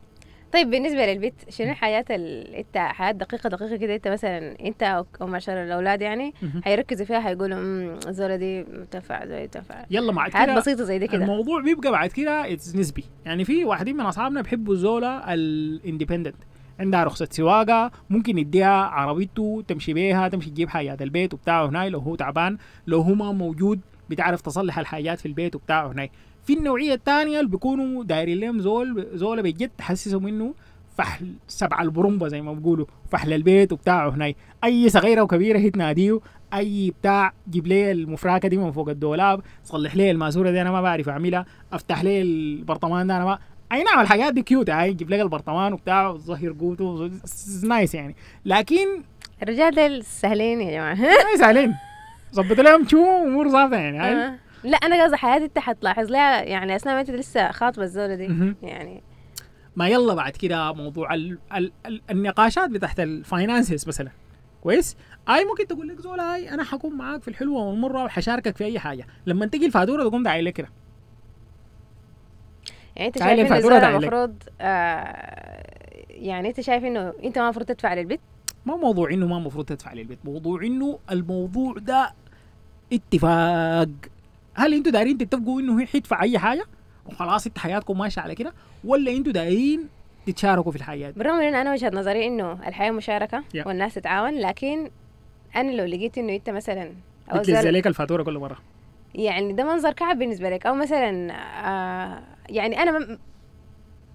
طيب بالنسبة للبيت شنو الحياة ال... انت حياة دقيقة دقيقة كده انت مثلا انت أو أو معشر الأولاد يعني مهم. هيركزوا فيها هيقولوا امم الزولة دي تنفع زي تنفع. يلا مع حاجات كده بسيطة زي دي كده. الموضوع بيبقى بعد كده it's نسبي. يعني في واحدين من أصحابنا بيحبوا الزولة ال independent عندها رخصة سواقة ممكن يديها عربيته تمشي بيها تمشي تجيب حاجات البيت وبتاعه هناي لو هو تعبان لو هو ما موجود بتعرف تصلح الحاجات في البيت وبتاعه هناي. في النوعية الثانية اللي بيكونوا دايرين لهم زول زول بجد تحسسهم إنه فحل سبع البرمبة زي ما بيقولوا فحل البيت وبتاعه هناي. أي صغيرة وكبيرة هي تناديه أي بتاع جيب لي المفراكه دي من فوق الدولاب صلح لي الماسورة دي أنا ما بعرف أعملها أفتح لي البرطمان ده أنا ما أي نعم الحاجات دي cute هاي جيب لك البرطمان وبتاع وتظهر قوته nice يعني. لكن الرجال دول سهلين يا جماعة. ما يسالين ظبط لهم شو أمور ظابطة يعني. لا أنا قصدي حياتي انت حتلاحظ لها يعني أثناء ما أنت لسه خاطبة الزوله دي. يعني. ما يلا بعد كده موضوع ال ال ال النقاشات بتاعت ال finances مثلا. كويس؟ اي ممكن تقول لك زول هاي أنا حكون معاك في الحلوة والمرة وحشاركك في أي حاجة. لما تجي الفاتورة تقوم داعي لك كده. يعني أنت شايف ان الفاتورة الزول تعالي. المفروض آه يعني أنت شايف إنه أنت ما المفروض تدفع للبيت؟ ما موضوع إنه ما المفروض تدفع للبيت موضوع إنه الموضوع ده اتفاق. هل أنتوا دايرين تتفقوا انه هي حيدفع أي حاجة وخلاص انت حياتكم ماشية على كده ولا أنتوا دايرين تتشاركوا في الحياة دي بالرغم إن أنا وجهة نظري إنه الحياة مشاركة Yeah. والناس تتعاون لكن أنا لو لقيت إنه أنت مثلا الزول لك الفاتورة كل مرة يعني ده منظر كعب بالنسبة لك أو مثلا آه يعني أنا.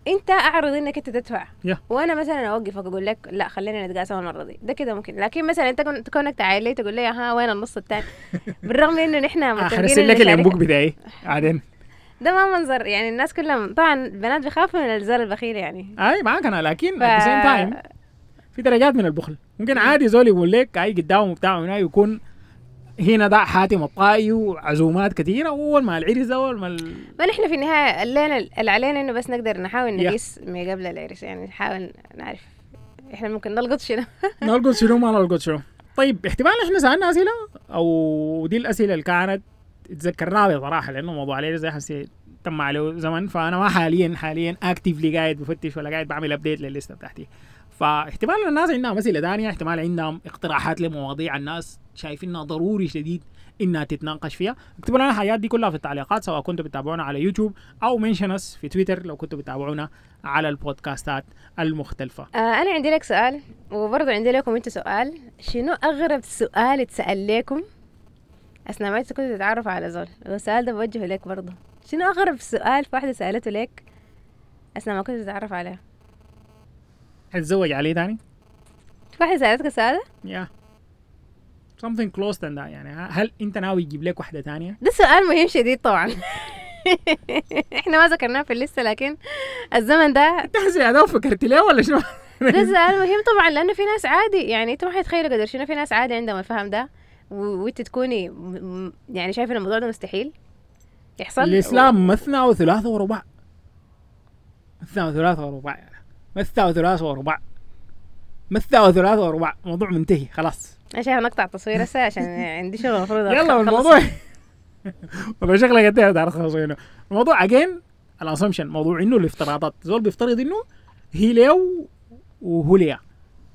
انت اعرض انك انت تدفع. Yeah. وأنا مثلا اوقفك أقول لك لا خلينا نتقاسم المرة دي. ده كده ممكن. لكن مثلا انت كون- كونك تعال لي تقول لي ها وين النص الثاني بالرغم إنه نحن إنه لك الانبوك بتاعي بعدين. ده ما منظر. يعني الناس كلهم طبعا البنات بيخافوا من الزول البخيل يعني. أي معاك أنا لكن ف... في درجات من البخل. ممكن عادي زول يقول لك أي قدامه بتاعه هنا يكون هنا ده حاتم الطائي وعزومات كثيرة واول ما العرس اول ما ال- ما نحن في النهاية اللي علينا إنه بس نقدر نحاول. نقيس ما قبل العرس يعني نحاول نعرف إحنا ممكن نلقط شنو. نلقط شنو ما نلقط شنو. طيب احتمال إحنا سألنا أسئلة؟ أو دي الأسئلة اللي كانت تذكرناها بصراحه لأنه موضوع العرس ده حسي تم عليه زمن فأنا ما حاليا حاليا actively قاعد بفتش ولا قاعد بعمل update للليستة بتاعتي. فاحتمال الناس عندهم أسئلة ثانية احتمال عندهم اقتراحات لمواضيع الناس شايفينها ضروري شديد إنها تتناقش فيها. اكتبوا لنا الحاجات دي كلها في التعليقات سواء كنتوا بتتابعونا على يوتيوب أو mentions في تويتر لو كنتوا بتتابعونا على البودكاستات المختلفة. آه أنا عندي لك سؤال وبرضه عندي لكم أنتوا سؤال. شنو أغرب سؤال اتسأل لكم؟ أثناء ما كنتوا تتعرفوا على زول والسؤال ده بوجهه لك برضه. شنو أغرب سؤال في واحدة سألته لك أثناء ما كنت تتعرف عليها حتتزوج عليه تاني؟ في واحدة سألتك السؤال ده؟ يا something close than that يعني. هل أنت ناوي تجيب لك واحدة تانية؟ ده سؤال مهم شديد طبعا. إحنا ما ذكرناه في الليستة لكن الزمن ده أنت هذا فكرت ليه ولا شنو؟ ده سؤال مهم طبعا لأنه في ناس عادي يعني. انت ما حتتخيلوا قدر شنو في ناس عادي عندهم الفهم ده وأنت تكوني يعني شايفة الموضوع ده مستحيل يحصل؟ الإسلام مثنى وثلاث ورباع مثنى وثلاث ورباع مثنى وثلاث ورباع مثنى وثلاث ورباع موضوع منتهي خلاص. شايفة نقطع تصوير هسه عشان عندي شغل المفروض يلا. الموضوع والله شكلك أنت تعرف خلاص الموضوع اجين الاسامبشن موضوع إنه الافتراضات. زول بيفترض إنه هي ليه وهو ليه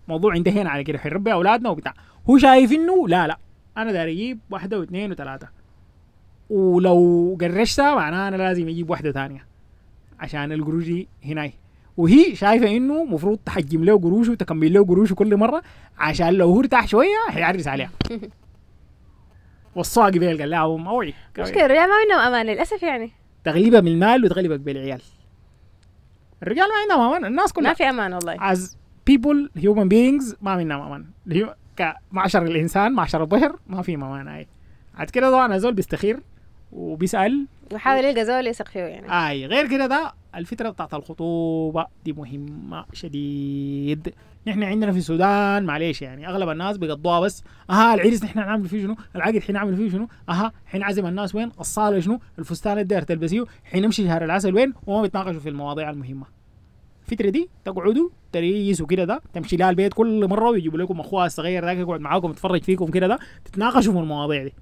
موضوع انتهينا على كده. حنربي أولادنا وبتاع. هو شايف إنه لا لا. أنا داري أجيب واحدة واثنين وثلاثة. ولو قرشتها معناها أنا لازم أجيب واحدة ثانية. عشان القروش دي هناي. وهي شايفة إنه مفروض تحجم له قروشه وتكمل له قروشه كل مرة عشان لو هو ارتاح شوية حيعرس عليها. والصاقي بيه قال لها موعي مشكلة الرجال ما عندهم أمان للأسف يعني. تغلبها من المال وتغلبك بالعيال. الرجال ما عندهم أمان الناس ما كلها في أمان والله. As people human beings ما منهم أمان. كمعشر الإنسان معشر البشر ما في أمان هاي. عاد كده طبعا الزول بيستخير وبيسأل وحاول يلقى زول يثق فيه يعني. آي غير كده ده الفترة بتاعت الخطوبة دي مهمة شديد. نحن عندنا في السودان معلش يعني؟ أغلب الناس بيقضوها بس أها العرس نحن نعمل فيه شنو؟ العقد حنعمل فيه شنو؟ أها حنعزم الناس وين؟ الصالة شنو؟ الفستان اللي داير تلبسيه حنمشي شهر العسل وين؟ وما بيتناقشوا في المواضيع المهمة. الفترة دي تقعدوا تريسوا كده ده تمشي لها البيت كل مرة ويجيبوا لكم أخوها الصغير ذاك يقعد معاكم يتفرج فيكم كده ده تتناقشوا في المواضيع دي.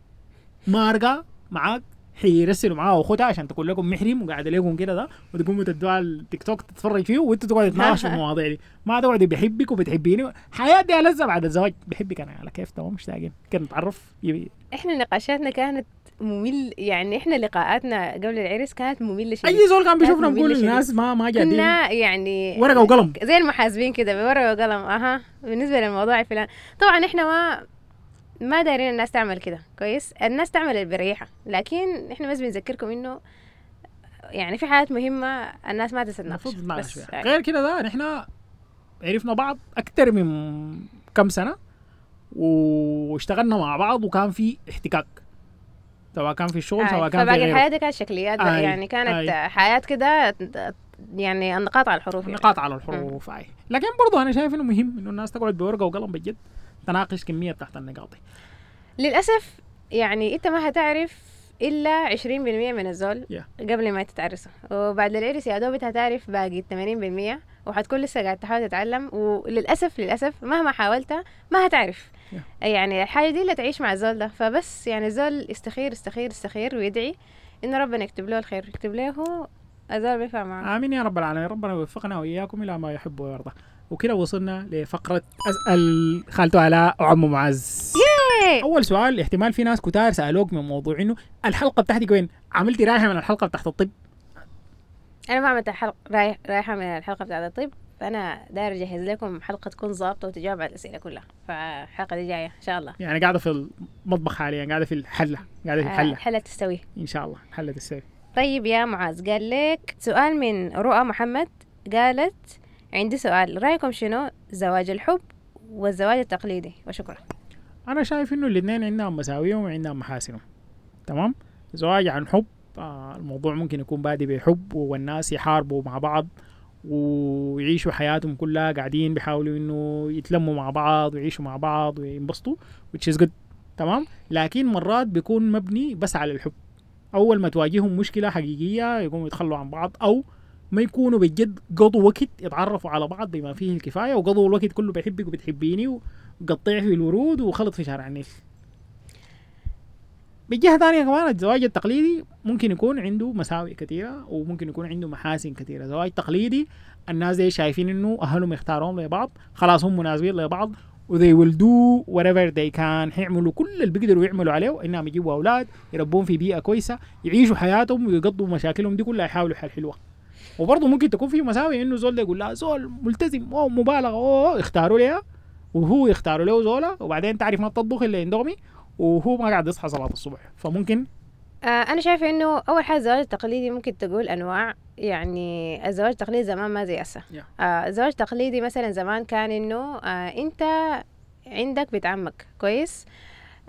مارقة معاك حيرسلوا معاه اخوتها عشان تقول لكم محرم وقاعد لكم كده ده وتقوموا تدوها التيك توك تتفرج فيه وانتوا تقعدوا تتناقشوا في المواضيع دي. ما تقعدوا بحبك وبتحبيني. حياتي ألذ بعد الزواج. بحبك أنا على كيف؟ تمام مشتاقين كده نتعرف. إحنا نقاشاتنا كانت ممل يعني إحنا لقاءاتنا قبل العرس كانت مملة شديد أي زول كان بيشوفنا بيقول للناس ما ما قاعدين. كنا يعني ورقة وقلم. زي المحاسبين كده بورقة وقلم. أها بالنسبة للموضوع فلان. طبعا إحنا ما ما دايرين الناس تعمل كده كويس؟ الناس تعمل اللي بريحها لكن إحنا بس بنذكركم إنه يعني في حاجات مهمة الناس ما تتناقش بس فيها. غير كده ده نحن عرفنا بعض أكثر من كم سنة واشتغلنا مع بعض وكان في احتكاك سواء كان في الشغل آه، سواء كان في فباقي غيره. دي كانت شكليات آي، يعني كانت. حياة كده يعني النقاط على الحروف يعني. نقاط على الحروف لكن برضو أنا شايف إنه مهم إنه الناس تقعد بورقة وقلم بجد تناقش كمية تحت النقاط. دي. للأسف يعني أنت ما هتعرف إلا 20% من الزول Yeah. قبل ما تتعرسوا. وبعد العرس يا دوب هتعرف باقي 80% وحتكون لسه قاعد تحاول تتعلم. وللأسف للأسف مهما حاولت ما هتعرف. Yeah. يعني الحاجة دي اللي تعيش مع الزول ده. فبس يعني الزول يستخير يستخير يستخير ويدعي إن ربنا يكتب له الخير يكتب له الزول بينفع معاه آمين يا رب العالمين. ربنا يوفقنا وإياكم إلى ما يحب ويرضى. وكده وصلنا لفقرة أسأل خالته علاء وعمو معز. أول سؤال احتمال في ناس كتار سألوك من موضوع إنه الحلقة بتاعتك وين؟ عملتي رايحة من الحلقة بتاعت الطب؟ أنا ما عملت حلقة رايح رايحة من الحلقة بتاعت الطب. فأنا داير أجهز لكم حلقة تكون ظابطة وتجاوب على الأسئلة كلها. فالحلقة دي جاية إن شاء الله. يعني قاعدة في المطبخ حاليا قاعدة في الحلة قاعدة في آه، الحله حلة تستوي. إن شاء الله حلة السيف طيب يا معاذ قال لك سؤال من رؤى محمد. قالت عندي سؤال رأيكم شنو؟ زواج الحب والزواج التقليدي وشكرا. أنا شايف إنه الاثنين عندهم مساويهم وعندهم محاسنهم تمام؟ زواج عن حب آه الموضوع ممكن يكون بادي بحب والناس يحاربوا مع بعض ويعيشوا حياتهم كلها قاعدين بيحاولوا إنه يتلموا مع بعض ويعيشوا مع بعض وينبسطوا which is good تمام؟ لكن مرات بيكون مبني بس على الحب. أول ما تواجههم مشكلة حقيقية يقوموا يتخلوا عن بعض أو ما يكونوا بجد قضوا وقت يتعرفوا على بعض بما فيه الكفاية وقضوا الوقت كله بحبك وبتحبيني وقطيع في الورود وخلط في شارع النيل. بجهة ثانية كمان الزواج التقليدي ممكن يكون عنده مساوئ كثيرة وممكن يكون عنده محاسن كثيرة. زواج تقليدي الناس دي شايفين إنه أهلهم يختاروهم لبعض خلاص هم مناسبين لبعض و they will do whatever they can. حيعملوا كل اللي بيقدروا يعملوا عليه انهم يجيبوا أولاد يربون في بيئة كويسة يعيشوا حياتهم ويقضوا مشاكلهم دي كلها يحاولوا حل حلوة. وبرضه ممكن تكون في مساوئ إنه زول ده يقول لا زول ملتزم أو مبالغة اوه اختاروا ليها وهو يختاروا له زولا وبعدين تعرف ما تطبخ الا اندومي وهو ما قاعد يصحى صلاة الصبح. فممكن؟ آه أنا شايفة إنه أول حاجة الزواج التقليدي ممكن تقول أنواع يعني الزواج التقليدي زمان ما زي هسه. Yeah. آه الزواج التقليدي مثلا زمان كان إنه آه أنت عندك بيت عمك كويس؟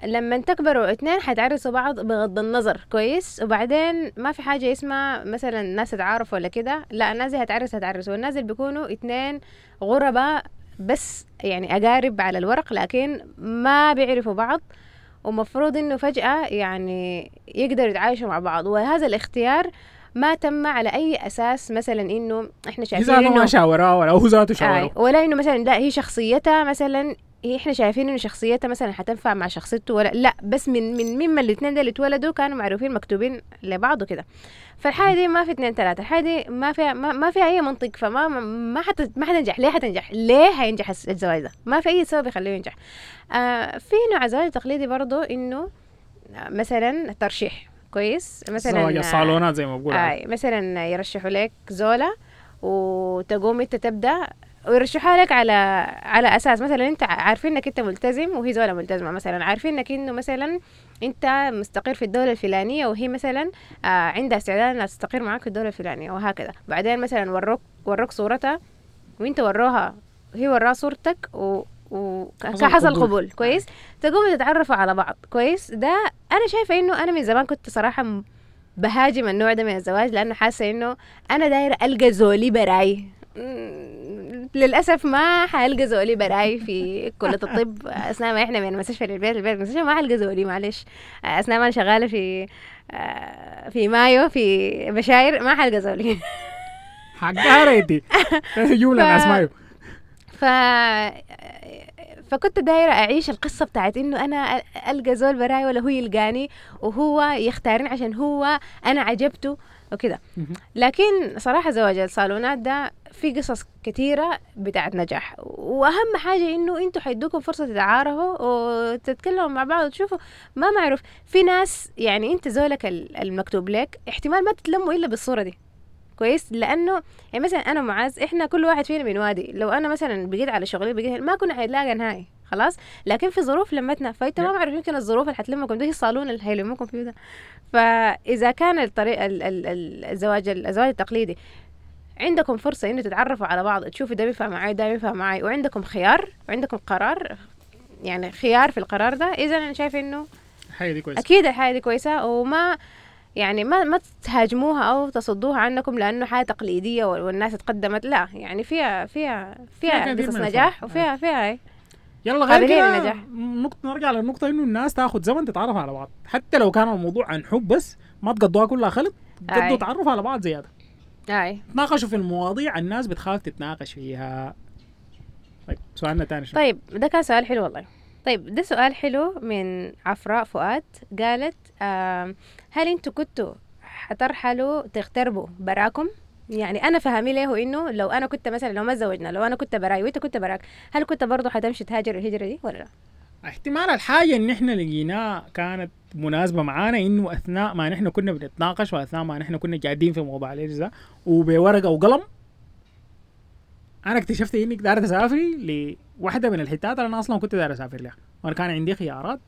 لما تكبروا اتنين حتعرسوا بعض بغض النظر كويس؟ وبعدين ما في حاجة اسمها مثلا ناس تتعارفوا ولا كده لا الناس دي هتعرس هتعرس والناس اللي بيكونوا اتنين غرباء بس يعني أقارب على الورق لكن ما بيعرفوا بعض ومفروض إنه فجأة يعني يقدروا يتعايشوا مع بعض. وهذا الاختيار ما تم على أي أساس مثلا إنه إحنا شايفين ذاته ما إنه شاوراه ولا هو ذاته آي شاورة. ولا إنه مثلا لا هي شخصيتها مثلا هي إحنا شايفين انه شخصيتها مثلا حتنفع مع شخصيته ولا لا بس من من مما الاثنين دول اتولدوا كانوا معروفين مكتوبين لبعض وكده. فالحاجه دي ما في اثنين ثلاثة الحاجة دي ما فيها ما, ما فيها أي منطق. فما ما ما حت ما حتنجح. ليه حتنجح؟ ليه حينجح الس- الزواج ده؟ ما في أي سبب يخليه ينجح. آه في نوع زواج تقليدي برضو إنه آه، مثلا ترشيح. كويس؟ مثلا زواج آه، الصالونات زي ما بقول آي مثلا يرشحوا لك زولا وتقوم أنت تبدأ ويرشحها لك على على أساس مثلا أنت عارفين إنك أنت ملتزم وهي زولا ملتزمة. مثلا عارفين إنك إنه مثلا أنت مستقر في الدولة الفلانية وهي مثلا آه عندها استعداد إنها تستقر معك في الدولة الفلانية وهكذا. بعدين مثلا وروك وروك صورتها وأنت وروها هي وراها صورتك و حصل وكحصل قبول. كويس؟ تقوموا تتعرفوا على بعض. كويس؟ ده أنا شايفة إنه أنا من زمان كنت صراحة بهاجم النوع ده من الزواج لأنه حاسة إنه أنا دايرة ألقى زولي براي. للأسف ما حلقى زولي براي في كلية الطب. أثناء ما إحنا من المستشفى للبيت البيت المستشفى ما حلقى زولي معلش. أثناء ما أنا شغالة في آه، في مايو في بشاير ما حلقى زولي. حقها ريتي ف- ناس مايو. ف فكنت دايرة أعيش القصة بتاعت إنه أنا ألقى زول براي ولا هو يلقاني وهو يختارني عشان هو أنا عجبته. وكده. لكن صراحة زواج الصالونات ده في قصص كتيرة بتاعت نجاح. وأهم حاجة إنه أنتوا حيدوكم فرصة تتعارفوا وتتكلموا مع بعض وتشوفوا. ما معروف في ناس يعني أنت زولك ال- المكتوب لك احتمال ما تتلموا إلا بالصورة دي. كويس؟ لأنه يعني مثلا أنا ومعاذ إحنا كل واحد فينا من وادي. لو أنا مثلا بقيت على شغلي بقيت ما كنا حنتلاقى نهائي. خلاص. لكن في ظروف لمتنا فانت ما بعرف يمكن الظروف اللي حتلمكم ده الصالون اللي هيلمكم فيه ده فإذا كان الطريق ال- ال- ال- الزواج الزواج التقليدي عندكم فرصة إنه تتعرفوا على بعض تشوفوا ده بينفع معاي ده بينفع معاي وعندكم خيار وعندكم قرار يعني خيار في القرار ده إذا أنا شايفة إنه الحاجة دي كويسة. أكيد الحاجة دي كويسة وما يعني ما ما تهاجموها أو تصدوها عنكم لأنه حاجة تقليدية وال- والناس تقدمت لا يعني فيها فيها فيها فيها قصص نجاح. وفيها فيها إيه. يلا غير كده. نقطة نرجع للنقطة إنه الناس تاخذ زمن تتعرف على بعض. حتى لو كان الموضوع عن حب بس ما تقضوها كلها خلط. قضوا تعرف على بعض زيادة. أي. تناقشوا في المواضيع الناس بتخاف تتناقش فيها. طيب سؤالنا تاني شنو؟ طيب ده كان سؤال حلو والله. طيب ده سؤال حلو من عفراء فؤاد. قالت آم، هل أنتوا كنتوا حترحلوا تغتربوا براكم؟ يعني أنا فهمي له إنه لو أنا كنت مثلا لو ما تزوجنا لو أنا كنت براي وأنت كنت براك هل كنت برضه حتمشي تهاجر الهجرة دي ولا لا؟ احتمال الحاجة اللي إحنا لقيناها كانت مناسبة معانا إنه أثناء ما نحن كنا بنتناقش وأثناء ما نحن كنا قاعدين في موضوع الارث ده وبورقة وقلم. أنا اكتشفت إني داير اسافري لواحدة من الحتات اللي أنا أصلا كنت داير أسافر لها. وأنا كان عندي خيارات.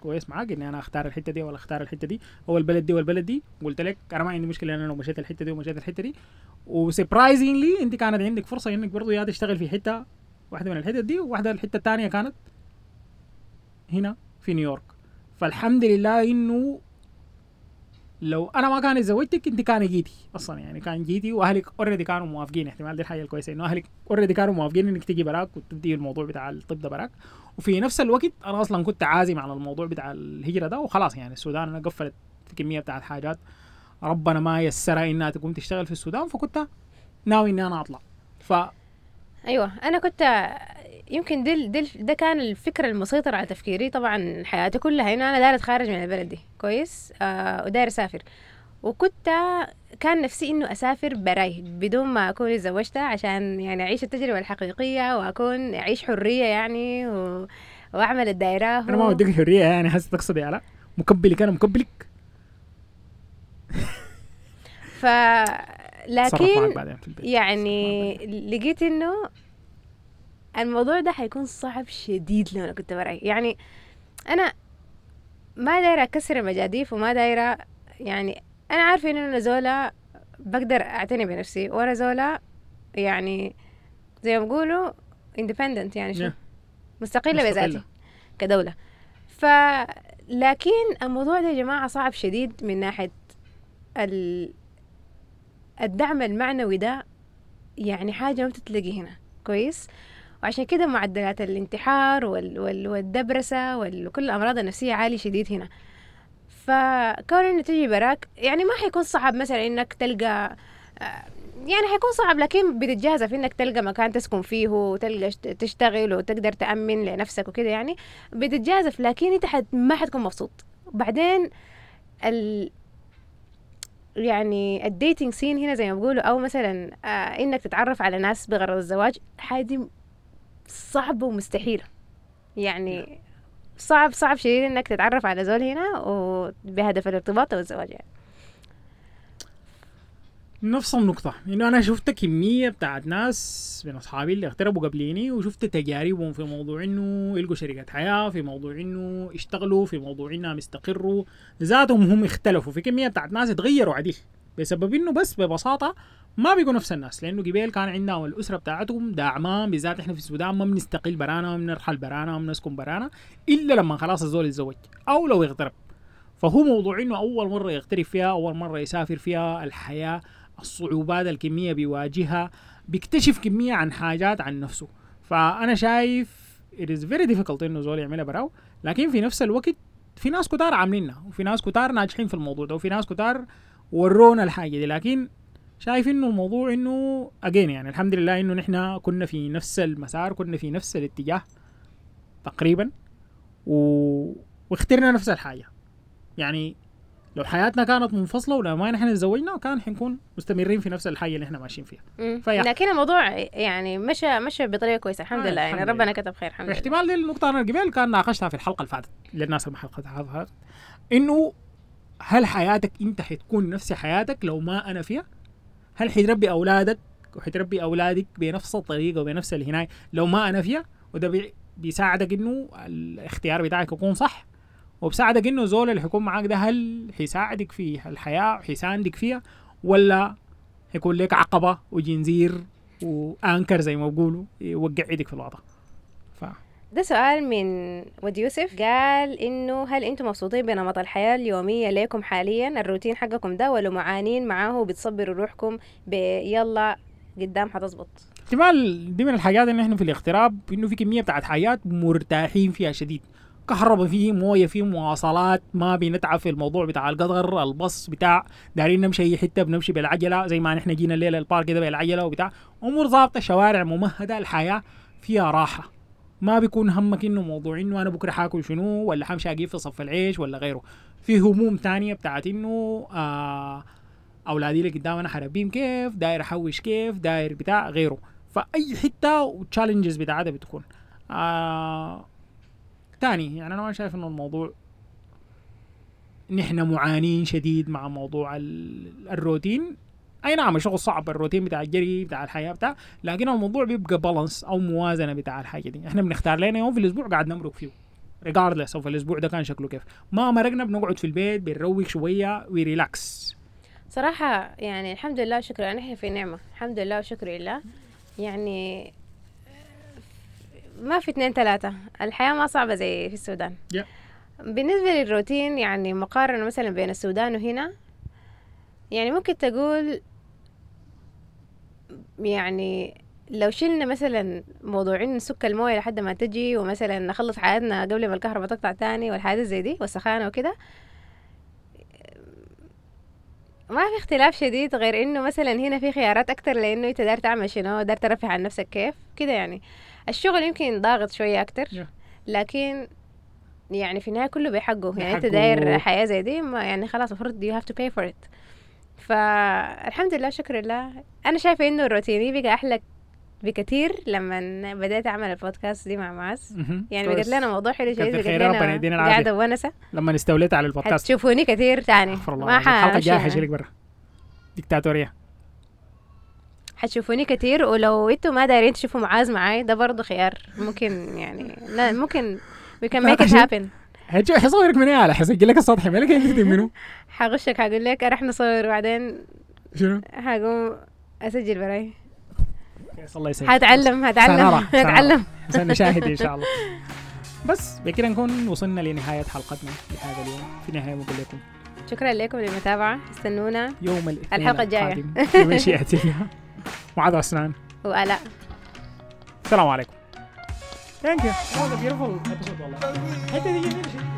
كويس معاك إني أنا أختار الحتة دي ولا أختار الحتة دي. أو البلد دي والبلد دي قلت لك أنا ما عندي مشكلة إن أنا لو مشيت الحتة دي ومشيت الحتة دي. و surprisingly أنت كانت عندك فرصة إنك برضو يا تشتغل في حتة واحدة من الحتت دي وواحدة الحتة الثانية كانت هنا في نيويورك. فالحمد لله إنه لو أنا ما كان اتزوجتك أنت كان جيتي أصلا يعني كان جيتي وأهلك already كانوا موافقين. احتمال دي الحاجة الكويسة إنه أهلك already كانوا موافقين إنك تيجي براك وتبدي الموضوع بتاع الطب ده براك. وفي نفس الوقت أنا أصلا كنت عازم على الموضوع بتاع الهجرة ده وخلاص يعني السودان أنا قفلت كمية بتاعت حاجات ربنا ما يسرها إنها تقوم تشتغل في السودان فكنت ناوي إني أنا أطلع. ف أيوه أنا كنت يمكن دل دل ده كان الفكرة المسيطرة على تفكيري طبعا حياتي كلها إنه أنا دايرة اتخارج من البلد دي كويس؟ آه ودايرة أسافر. وكنت كان نفسي إنه أسافر براي بدون ما أكون اتزوجت عشان يعني أعيش التجربة الحقيقية وأكون أعيش حرية يعني و... وأعمل الدائرة أنا ما بديك الحريه يعني حاسس تقصدي على مكبلك أنا مكبلك ف لكن يعني لقيت إنه الموضوع ده حيكون صعب شديد لو أنا كنت براي. يعني أنا ما دايرة أكسر المجاديف وما دايرة يعني أنا عارفة إنه أنا زولا بقدر أعتني بنفسي وأنا زولا يعني زي ما بيقولوا independent يعني شو؟ Yeah. مستقلة مستقلة. بذاتي كدولة. ف لكن الموضوع ده يا جماعة صعب شديد من ناحية ال... الدعم المعنوي ده يعني حاجة ما بتتلاقي هنا. كويس؟ وعشان كده معدلات الانتحار وال... وال... والدبرسة وال... وكل الأمراض النفسية عالي شديد هنا. فكون إنه تجي براك يعني ما حيكون صعب مثلا إنك تلقى آه، يعني حيكون صعب لكن بتتجهز في إنك تلقى مكان تسكن فيه وتلقى شت- تشتغل وتقدر تأمن لنفسك وكده يعني بتتجازف لكن أنت حت ما حتكون مبسوط. بعدين ال يعني الديتنج سين هنا زي ما بيقولوا أو مثلا آه إنك تتعرف على ناس بغرض الزواج حاجة صعبة ومستحيلة يعني صعب صعب شديد إنك تتعرف على زول هنا وبهدف الارتباط أو الزواج يعني. نفس النقطة. انه أنا شفت كمية بتاعت ناس من أصحابي اللي اغتربوا قبليني وشفت تجاربهم في موضوع إنه يلقوا شركة حياة في موضوع إنه يشتغلوا في موضوع إنهم يستقروا. ذاتهم هم اختلفوا. في كمية بتاعت ناس اتغيروا عديل. بسبب إنه بس ببساطة ما بيقوا نفس الناس لأنه قبيل كان عندهم الأسرة بتاعتهم داعمان بالذات إحنا في السودان ما بنستقل برانا ما بنرحل برانا ما بنسكن برانا إلا لما خلاص الزول يتزوج أو لو يغترب. فهو موضوع إنه أول مرة يغترب فيها أول مرة يسافر فيها الحياة الصعوبات الكمية بيواجهها بيكتشف كمية عن حاجات عن نفسه. فأنا شايف it is very difficult إنه زول يعملها براو لكن في نفس الوقت في ناس كتار عاملينها وفي ناس كتار ناجحين في الموضوع ده وفي ناس كتار ورونا الحاجة دي. لكن شايف إنه الموضوع إنه اجين يعني الحمد لله إنه نحن كنا في نفس المسار كنا في نفس الاتجاه تقريبا و... واخترنا نفس الحاجة يعني لو حياتنا كانت منفصلة ولو ما نحن تزوجنا كان حنكون مستمرين في نفس الحاجة اللي إحنا ماشيين فيها. فيا. لكن الموضوع يعني مشى مشى بطريقة كويسة الحمد آه، لله يعني الحمد ربنا لله. كتب خير الحمد لله احتمال دي النقطة أنا قبل كان ناقشتها في الحلقة اللي فاتت للناس اللي ما حلقتها إنه هل حياتك أنت حتكون نفس حياتك لو ما أنا فيها؟ هل حتربي أولادك وحتربي أولادك بنفس الطريقة وبنفس الهناية لو ما أنا فيها؟ وده بي- بيساعدك إنه الاختيار بتاعك يكون صح وبساعدك إنه زول اللي حيكون معاك ده هل حيساعدك في الحياة وحيساندك فيها ولا حيكون لك عقبة وجنزير وأنكر زي ما بيقولوا يوقع إيدك في الوضع ده سؤال من ود يوسف. قال إنه هل أنتم مبسوطين بنمط الحياة اليومية ليكم حاليا؟ الروتين حقكم ده ولا معانين معاه وبتصبروا روحكم بيلا قدام حتظبط. احتمال دي من الحاجات ان إحنا في الاغتراب إنه في كمية بتاعت حاجات مرتاحين فيها شديد. كهرباء فيه موية فيه مواصلات ما بنتعب في الموضوع بتاع القطر البص بتاع دارين نمشي أي حتة بنمشي بالعجلة زي ما نحن جينا الليلة البارك كده بالعجلة وبتاع. أمور ضابطة شوارع ممهدة الحياة فيها راحة. ما بيكون همك إنه موضوع إنه أنا بكرة حاكل شنو ولا حمشي أجيب في صف العيش ولا غيره. في هموم تانية بتاعت إنه آه أولادي اللي قدام أنا حربيهم كيف داير أحوش كيف داير بتاع غيره. فأي حتة وال challenges بتاعتها بتكون. آه تاني يعني أنا ما شايف إنه الموضوع نحن معانين شديد مع موضوع ال- الروتين. أي نعم الشغل صعب الروتين بتاع الجري بتاع الحياة بتاع لكن الموضوع بيبقى balance أو موازنة بتاع الحاجة دي. إحنا بنختار لنا يوم في الأسبوع قاعد نمرق فيه regardless أو في الأسبوع ده كان شكله كيف. ما مرقنا بنقعد في البيت بنروق شوية وريلاكس صراحة يعني الحمد لله وشكرا نحن في نعمة. الحمد لله وشكر لله. يعني ما في اثنين ثلاثة. الحياة ما صعبة زي في السودان. Yeah. بالنسبة للروتين يعني مقارنة مثلا بين السودان وهنا يعني ممكن تقول يعني لو شلنا مثلا موضوع إن نسك الموية لحد ما تجي ومثلا نخلص حياتنا قبل ما الكهرباء تقطع تاني والحاجات زي دي والسخانة وكده ما في اختلاف شديد غير إنه مثلا هنا في خيارات أكتر لإنه أنت داير تعمل شنو؟ داير ترفه عن نفسك كيف؟ كده يعني. الشغل يمكن ضاغط شوية أكتر. لكن يعني في النهاية كله بحقه. يعني أنت. داير حياة زي دي ما يعني خلاص المفروض you have to pay for it. فالحمد لله شكر لله أنا شايفة إنه الروتيني بقى أحلى بكثير لما بدأت أعمل البودكاست دي مع معاذ. يعني. بقت لنا موضوع حلو شديد ربنا لنا العافية. قاعدة ونسة. لما استوليت على البودكاست. هتشوفوني كثير تاني. الله ما. الحلقة الجاية حشيلك برا. ديكتاتورية. حتشوفوني كتير ولو أنتوا ما دايرين تشوفوا معاذ معاي ده برضه خيار. ممكن يعني ممكن we can make it happen. هتشوف حصورك من إيه حسجل لك السطح. مالك تكتب منه حغشك حقول لك رح نصور وبعدين شنو؟ حقوم أسجل براي. الله يسعدك. هتعلم هتعلم. هتعلم. عشان نشاهد إن شاء الله. بس بكده نكون وصلنا لنهاية حلقتنا لهذا اليوم. في النهايه بقول لكم. شكرا لكم للمتابعة. استنونا. يوم الاثنين الحلقة الجاية. بمشيئة الله معاذ عسنان وآلاء. السلام عليكم. ثانك يو beautiful episode والله حتى دي جميلة شديد.